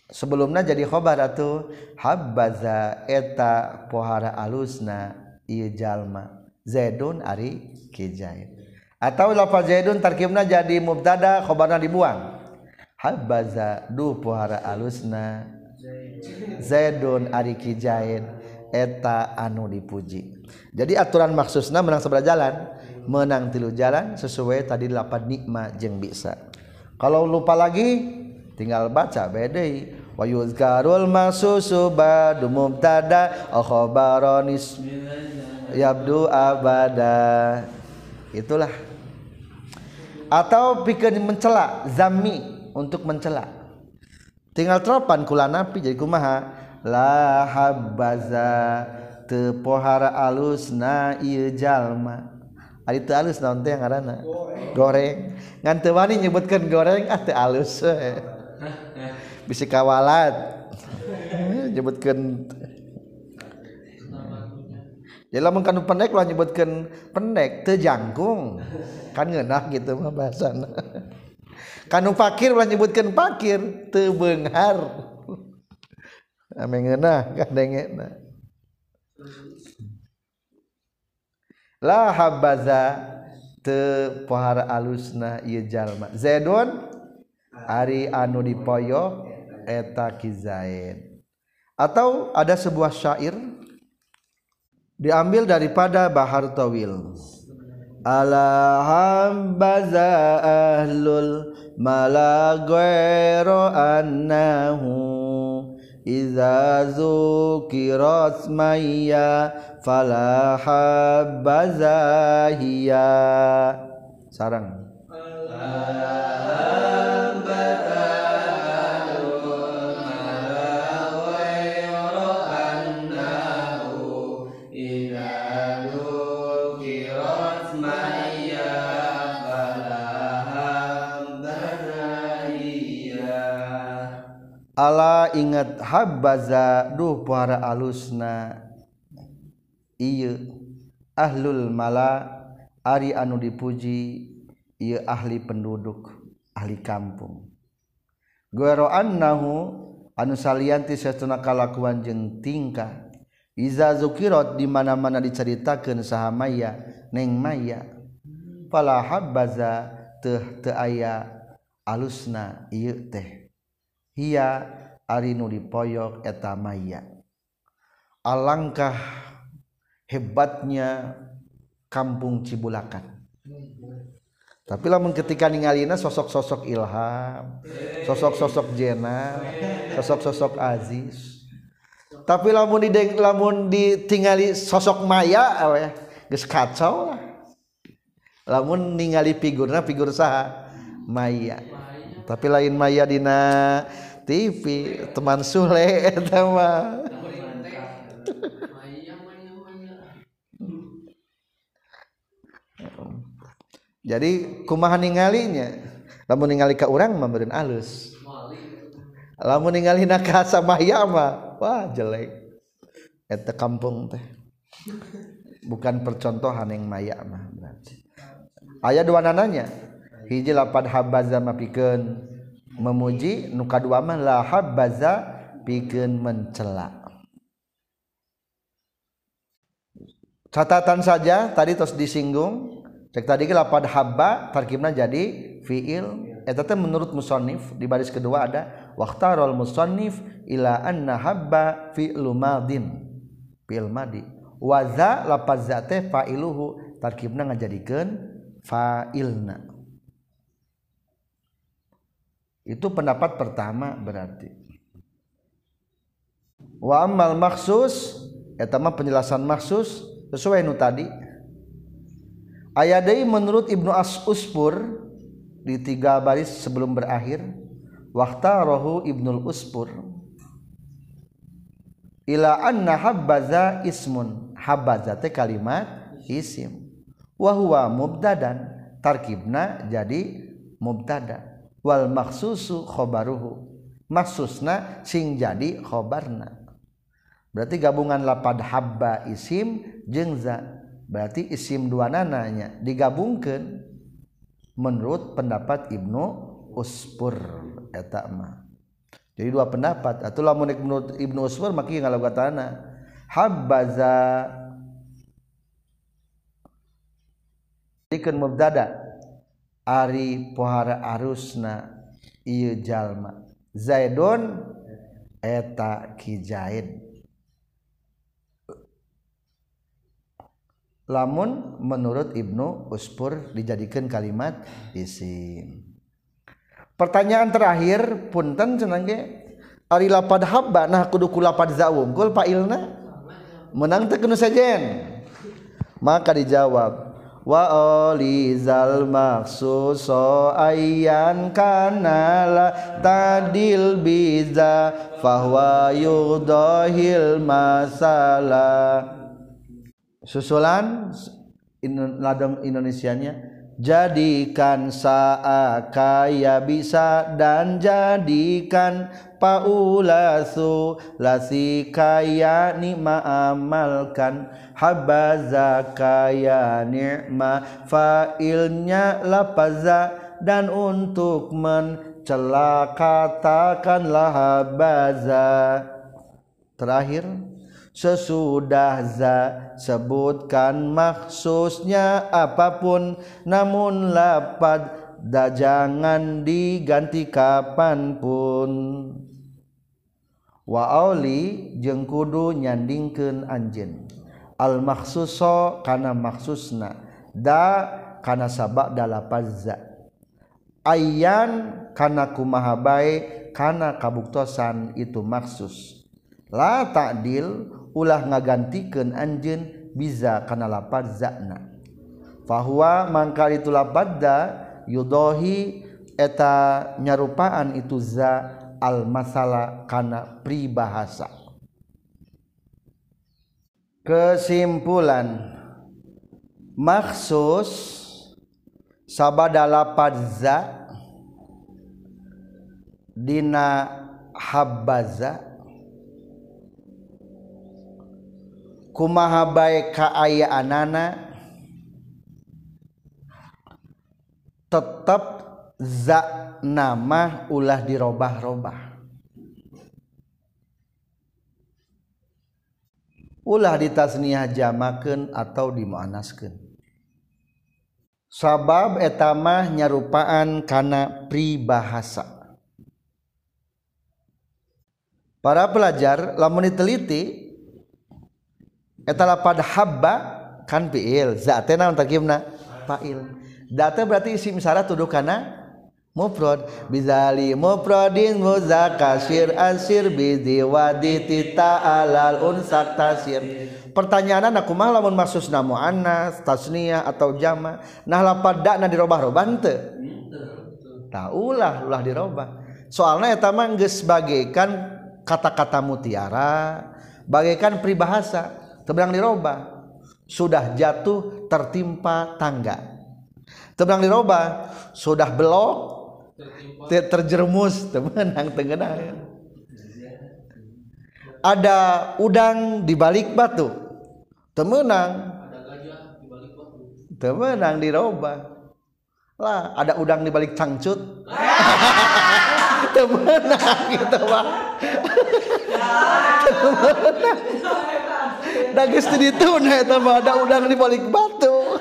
Sebelumnya jadi khobar atau habbaza eta pohara alusna iya jalma zaidun ari kijain atau lafaz zaidun tarkibna jadi mubtada khobarna dibuang. Habbaza du pohara alusna zaidun ari kijain eta anu dipuji. Jadi aturan maksusna menang sebelah jalan. Menang tilu jalan sesuai tadi delapan nikmat jeng bisa. Kalau lupa lagi tinggal baca bedai. Wa yuzkarul masusu badu mubtada akhabaronis yabdu abada. Itulah. Atau pikir mencela zami untuk mencela tinggal teropan kula napi jadi kumaha? La habbaza teu pohara alusna ieu jalma Ari teu alus naon teh ngaranna? Goreng. Ngan teu wani nyebutkeun goreng ah teu alus. Bisi kawalat. nyebutkeun jadi lamun kanu pendek lah nyebutkan pendek teu jangkung. Kan ngeunah gitu mah bahasana. Kanu fakir lah nyebutkan fakir teu beunghar. Ame ngeunah kadengena. la habaza te pohara alusna ieu jalma. Zaidun ari anu dipoyo eta ki zaid atau ada sebuah syair? Diambil daripada bahar tawil. Ala habaza ahlul mala ghairu annahu iza zukirat maya fala habbaza hiya sarang. Allah ingat habbaza duh para alusna Iye ahlul mala Ari anu dipuji ia ahli penduduk ahli kampung. Guero annahu anu salianti setuna kalakuan jeung tingkah. Iza zukirot di mana-mana diceritakeun saha maya neng maya. Fala habbaza teh teu aya alusna ieu teh. Hiya ari nu dipoyok eta maya. Alangkah hebatnya kampung Cibulakan. Tapi lamun ketika ningalina sosok-sosok ilham sosok-sosok jena sosok-sosok aziz. Tapi lamun di lamun ditingali sosok maya awe geus kacau lah. Lamun ningali figurna figur saha? Maya. Tapi lain maya dina TV teman Sule eta jadi kumaha ningalinya? Lamun ningali ka urang mah meureun alus. Lamun ningali na ka samaya mah wah jelek. Eta kampung teh. Bukan percontohan yang maya mah berarti. Aya dua nananya. Hiji lapad habaza mah pikeun memuji nu kadua mah la habaza pikeun mencela. Catatan saja tadi terus disinggung cek tadi ke lapad habba tarkibna jadi fiil. Eta teh menurut musannif di baris kedua ada waqtarul musannif ila anna habba fi'lu madin. Fi'il madi. Wa za lapaz za fa'iluhu. Tarkibna ngajadikeun fa'ilna. Itu pendapat pertama berarti. Wa ammal maksus eta mah penjelasan maksus sesuai nu tadi aya deui menurut Ibnu As Uspur di tiga baris sebelum berakhir rohu Ibnul Uspur ila anna habbaza ismun. Habbaza teh kalimat isim. Wa huwa mubtadan. Tarkibna jadi mubtada. Wal maksusu khobaruhu maksusna sing jadi khobarna berarti gabungan lapad habba isim jeung za berarti isim dua nananya digabungkan menurut pendapat Ibnu Uspur eta mah. Jadi dua pendapat. Atau lamun menurut Ibnu Uspur maki ngalogatana habbaza. Dikeun mubtada. Ari pohara arusna ieu jalma. Zaidun eta ki lamun menurut Ibnu Uspur dijadikan kalimat isim. Pertanyaan terakhir punten cenah ge? Ari lapad habba nah kudu ku lapad za wungkul pailna menang teu kenu sejen. Maka dijawab wa olizal maksuso ayyan kana la tadil biza fahwa yudahil masalah susulan ladang Indonesianya jadikan saat kaya bisa dan jadikan paulasu lasi kaya nikma amalkan. Habaza kaya nikma fa'ilnya lapaza dan untuk mencela katakanlah habaza. Terakhir sesudah za sebutkan maksusnya apapun namun lapad da jangan diganti kapanpun. Waoli jeung kudu nyandingkeun anjeun. Al maksuso kana maksusna da kana sabak dalapazza ayan kana kumaha bae kana kabuktosan itu maksus. La ta'dil ulah ngagantikan anjen bisa karena lapad zakna bahwa mangkal itu labadda yudohi eta nyarupaan itu za al masalah karena pribahasa. Kesimpulan. Maksus sabada lapad za dina habbaza kumaha baik kaayaan tetap za nama ulah dirobah-robah. Ulah ditasniah jamaken atau dimuanaskeun. Sabab etamah nyarupaan kana pribahasa. Para pelajar lamun diteliti pada habba kan fiil. Zat naon takimna fa'il. Data berarti isim syarat tuduh kana mufrad. Bizali mufradin muzakasir asir bizi wadi tita alal unsak tasir. Pertanyaan aku mah lamun maksusna muannas tasniyah atau jama. Nah lapad dakna dirobah-robah henteu taulah ulah dirobah. Soalnya eta mah geus bagaikan kata-kata mutiara bagaikan pribahasa teberang diroba sudah jatuh tertimpa tangga. Teberang diroba sudah belok terjerumus. Temenang tengenah ada udang di balik batu. Temenang temenang diroba lah ada udang di balik cangcut. Temenang gitu pak. Temenang da geus teu dituna eta mah ada udang di balik batu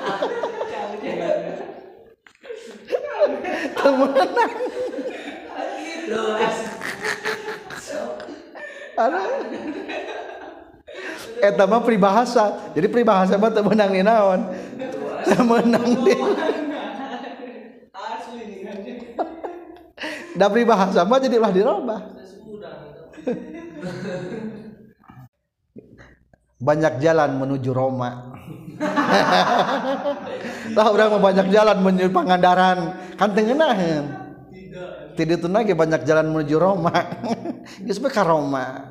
temenan ada eta mah pribahasa jadi pribahasa mah teu meunang di naon teu meunang di da pribahasa mah jadi lah dirobah banyak jalan menuju Roma. Lah orang banyak jalan menuju Pangandaran? Kan tengenahan tidak. Itu lagi banyak jalan menuju Roma. Geus ke Roma.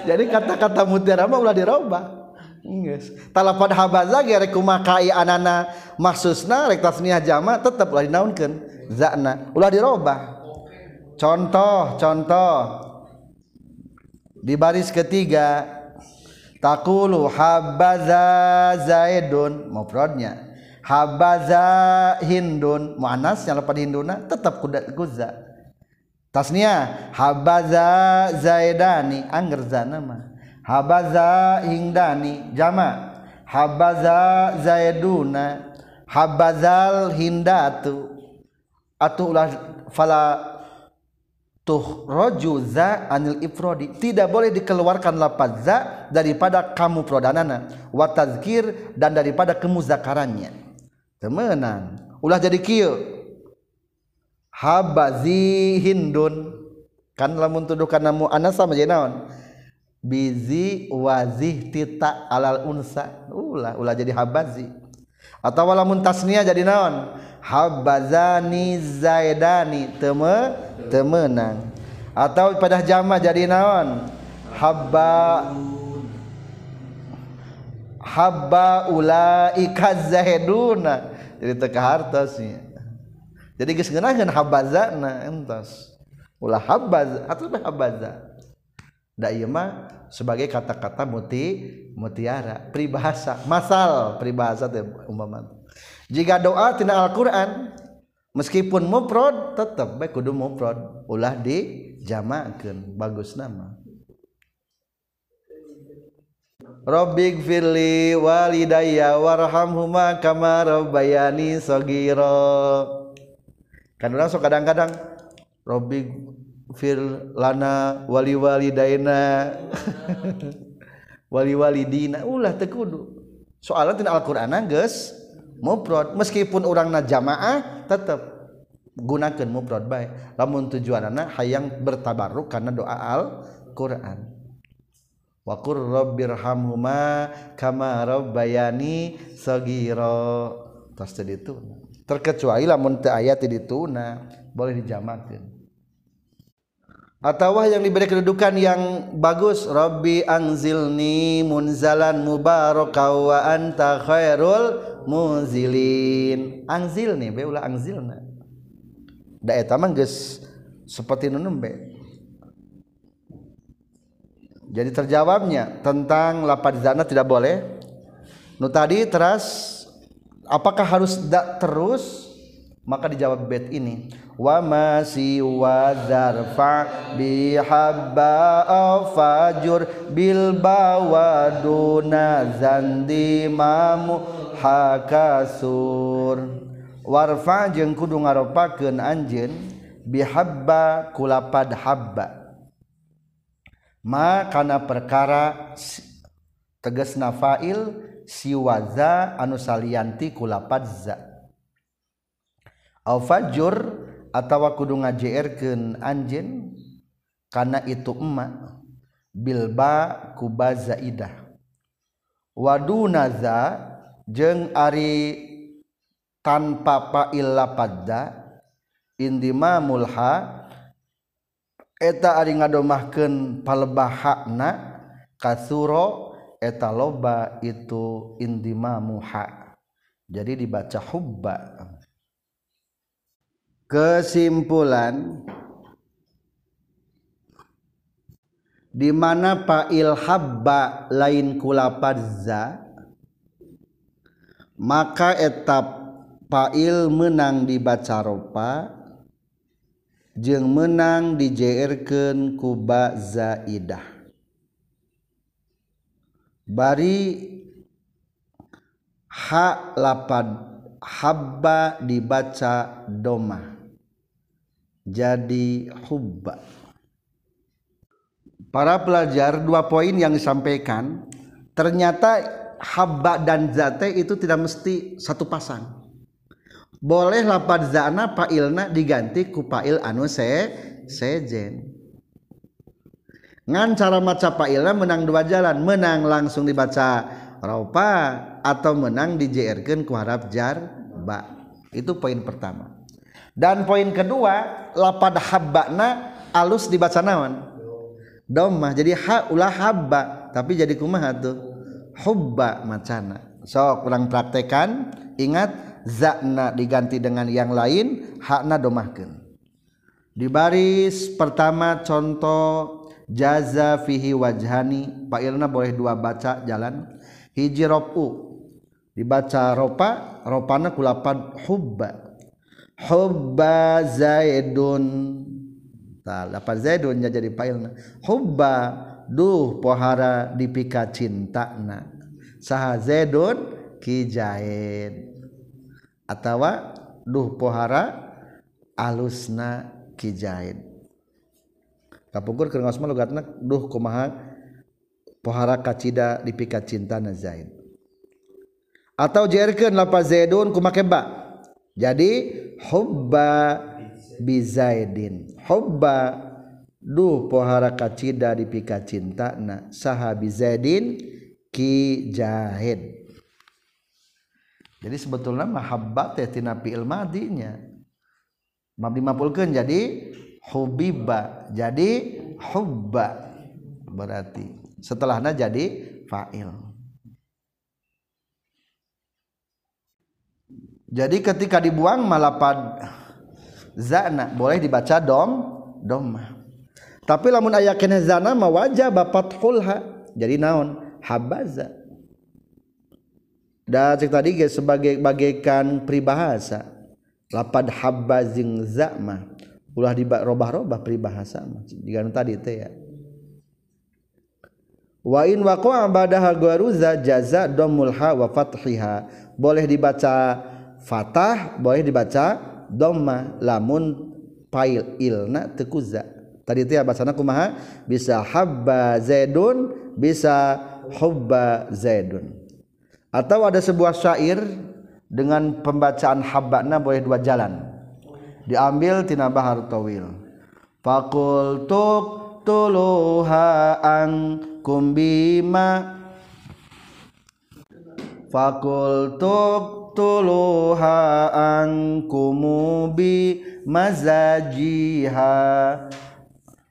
Jadi kata-kata mutiara mah ulah dirubah. Yes. Talapad habaza ge rek kumaha anana. Maksusna rek tasniah jama tetep ulah dinaunkeun zakna ulah dirubah. Contoh contoh. Di baris ketiga takulu habaza zaidun. Mufradnya. Habaza hindun. Muannasnya lepas hinduna tetap kuda kuza. Tasnia habaza zaidani. Angger zana mah. Habaza hindani. Jama. Habaza zaiduna. Habazal hindatu atuh ulah fala tuhroju za anil ifrodi. Tidak boleh dikeluarkan lapaz za daripada kamu prodanana wa tazkir dan daripada kemuzakarannya temenan. Ulah jadi kieu habazi hindun. Kan lamun tuduhkan namu anasa sama jadi naon? Bizi wazih tita alal unsa. Ulah ulah jadi habazi atau lamun tasnia jadi naon habazani zaidani teme temenang. Atau pada jama jadi naon? Habba habba ulaika zaiduna. Jadi teka hartosnya jadi geus ngeunaheun habazana entos. Ulah habaz atau habaza? Da ieu mah sebagai kata-kata muti mutiara pribahasa masal pribahasa teh umpama jika doa tina Al-Qur'an meskipun mufrad tetap baik kudu mufrad. Ulah dijamakeun bagus nama. Rabbik firli walidayya warhamhuma kama rabbayani sagira. Kan orang sok kadang-kadang Rabbik fir lana wali wali walidina ulah teu kudu. Soalnya tina Al-Qur'an geus mufrad meskipun urangna jamaah tetap gunakan mufrad bae. Lamun tujuanana hayang bertabarruk karena doa Al-Qur'an. Wa qur rabbirhamhuma kama rabbayani sagira tas itu terkecuali lamun teu aya ti dituna boleh dijamakeun. Atau yang diberi kedudukan yang bagus Rabbi anzilni munzalan mubaraka wa anta khairul muzilin. Angzil nih be ulah angzilna da eta mah geus seperti nunembe jadi terjawabnya tentang lapar zina tidak boleh. Nu tadi teras apakah harus dak terus? Maka dijawab bait ini wa masih wa zarfa bi habba fajur bil bawaduna zandi mamu hakasur. Warfa jeung kudu ngaropakeun anjeun bi habba kulapad habba. Ma kana perkara tegasna fa'il siwaza anu salianti kulapad za Fajur atawa kudu ngaJrken anj karena itu emma Bilba kubazaidah wadunaza jeng Ari tanpa pailla pada Indima mulha eta Ari ngadomahken palebahna kasuro eta loba itu indima muha. Jadi dibaca hubba. kesimpulan di mana fa'il habba lain kulapazza maka etap fa'il menang dibaca ropa jeung menang dijerkeun ku ba zaidah. Bari ha lapad habba dibaca domah jadi hubba. Para pelajar dua poin yang disampaikan ternyata habba dan zate itu tidak mesti satu pasang. Boleh lapad zana pailna diganti ku pail anu se sejen. Ngan cara maca pailna menang dua jalan. Menang langsung dibaca raupa atau menang dijerkeun ku harap jar ba. Itu poin pertama dan poin kedua lapad habbana alus dibaca naon? Domah jadi ha ulah habba tapi jadi kumaha tuh? Hubba macana. So kurang praktekan ingat zakna diganti dengan yang lain hakna domahkeun. Di baris pertama contoh jaza fihi wajhani. Ilna boleh dua baca jalan. Hiji ropu. Dibaca ropa ropana kulapan hubba hubba zaidun. Tah lapan zaidunnya jadi failna hubba duh pohara dipika cintana. Saha zaidun ki zaid atawa duh pohara alusna ki zaid kapungkur keur ngosma logatna duh kumaha pohara kacida dipika cintana zaid. Atau jerkeun lafaz zaidun kumake ba jadi hubba bi Zaidin. Hubba duh pohara kacida dipikat cinta na. Saha Zaidin ki Jahid. Jadi sebetulnya mahabbat teh tina fi'il madinya mabdi mapulkeun jadi hubiba jadi hubba berarti. Setelahnya jadi fa'il jadi ketika dibuang malapad zana boleh dibaca dom dom. Tapi lamun aya kene zana mah wajib fathulha jadi naon? Habaza. Dan cek tadi sebagai bagaikan pribahasa lapad habazing zama ulah di robah-robah peribahasa jika tadi teh ya. Wa in waqa'a ba'daha gharuza jaza dhammul ha wa fathiha boleh dibaca fatah boleh dibaca dhamma lamun pail ilna tekuza tadi teh bacana kumaha bisa habba zaidun bisa hubba zaidun. Atau ada sebuah syair dengan pembacaan habbana boleh dua jalan. Diambil tina bahar tawil. Fakultuk tuluha angkum bima. Fakultuk tuluha angkumu bi mazajiha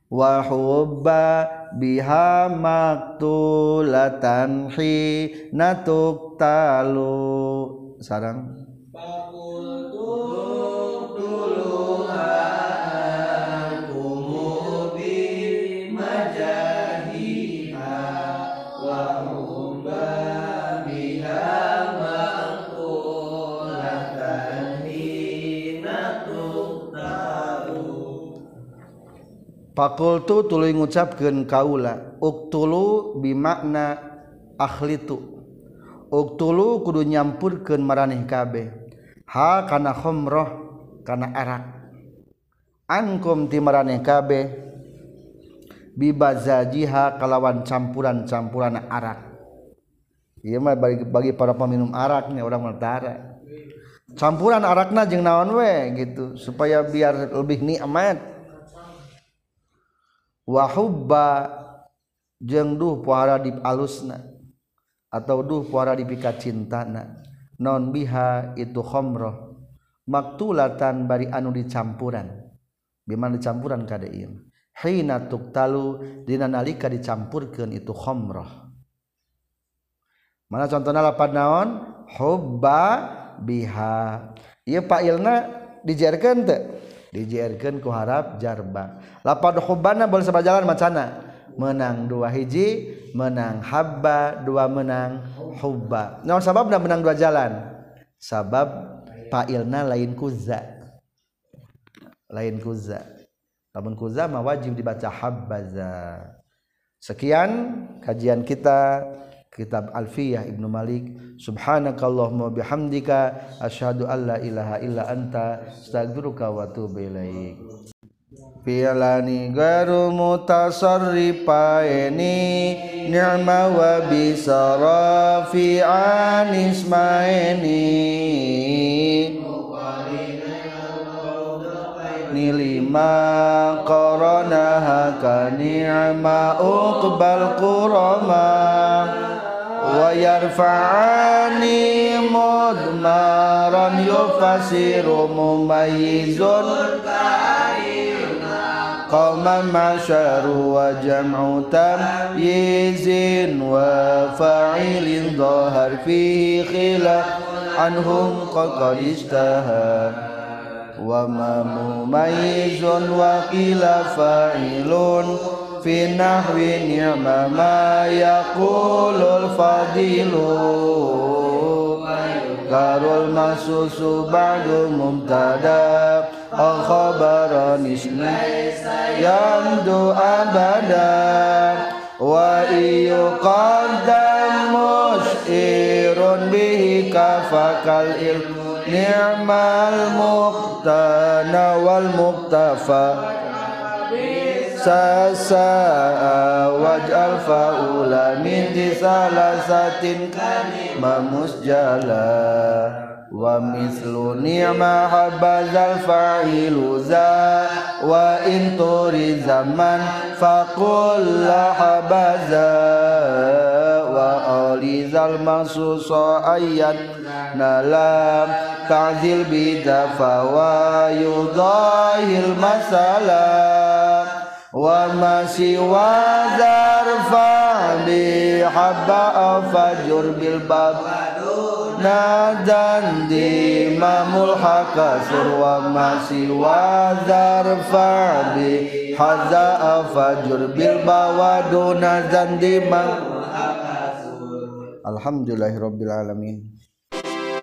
wa hubba biha maktulatan hina tuktalu. Sarang Fakultu tuluy ngucapkeun kaula uktulu bimakna akhlitu. Uktulu kudu nyampurkeun maraneh kabeh. Ha kana khamrah kana arak. Ankum ti maraneh kabeh bibazajiha kalawan campuran-campuran arak. Iya mah bagi, bagi para peminum arak nih orang mentara. Campuran arakna jeung naon we gitu supaya biar lebih nikmat. wahubba jeng duh puara di alusna atau duh puara di pika cintana non biha itu khomroh. Maktulatan bari anu dicampuran. Bimana dicampuran kada hina tuktalu dina nalika dicampurkeun itu khomroh. Mana contohnya lapan naon? Hubba biha. Ieu fa'ilna dijarkeun teu dijiarkan ku harap jarba. Lapad hubbana bal jalan macana? Menang dua hiji menang habba dua menang hubba. Nah sababna menang dua jalan? Sabab pailna lain kuza lain kuza lamun kuza mah wajib dibaca habbaza sekian kajian kita. Kitab Alfiyah Ibnu Malik. Subhanakallahumma bihamdika asyhadu an la ilaha illa anta astaghfiruka wa atubu ilaik. Fi'lani garu mutasarrifaini ni'ma wa bisarafi anismaini nilima qaranaha ka ni'ma uqbal qurama ويرفعني مضمرا يفسر مميز قوما معشر وجمع تمييز وفاعل ظهر فيه خلاف عنهم قد اشتهى وما مميز وقيل فاعل fi nahwi ni'ma ma yaqulul fadilu. Karul masusu ba'du mubtada al khabaran ismi yamdu abada wa iyu qaddam mushirun bihi kafakal ilmu ni'mal sasa waj'al faula min tisalasatin mamusjala wa mislu ni'ma habazal fa'ilu za wa in turi zaman faqul la habaza. Wa alizal masusa ayat nalam ta'zil bidafa wa yudahil masalah وما سوى ذرف بحباء فجر بالباب. نادى ديما ملحق سر وما سوى ذرف بحذاء فجر بالباب دون ذنب. الحمد لله رب العالمين.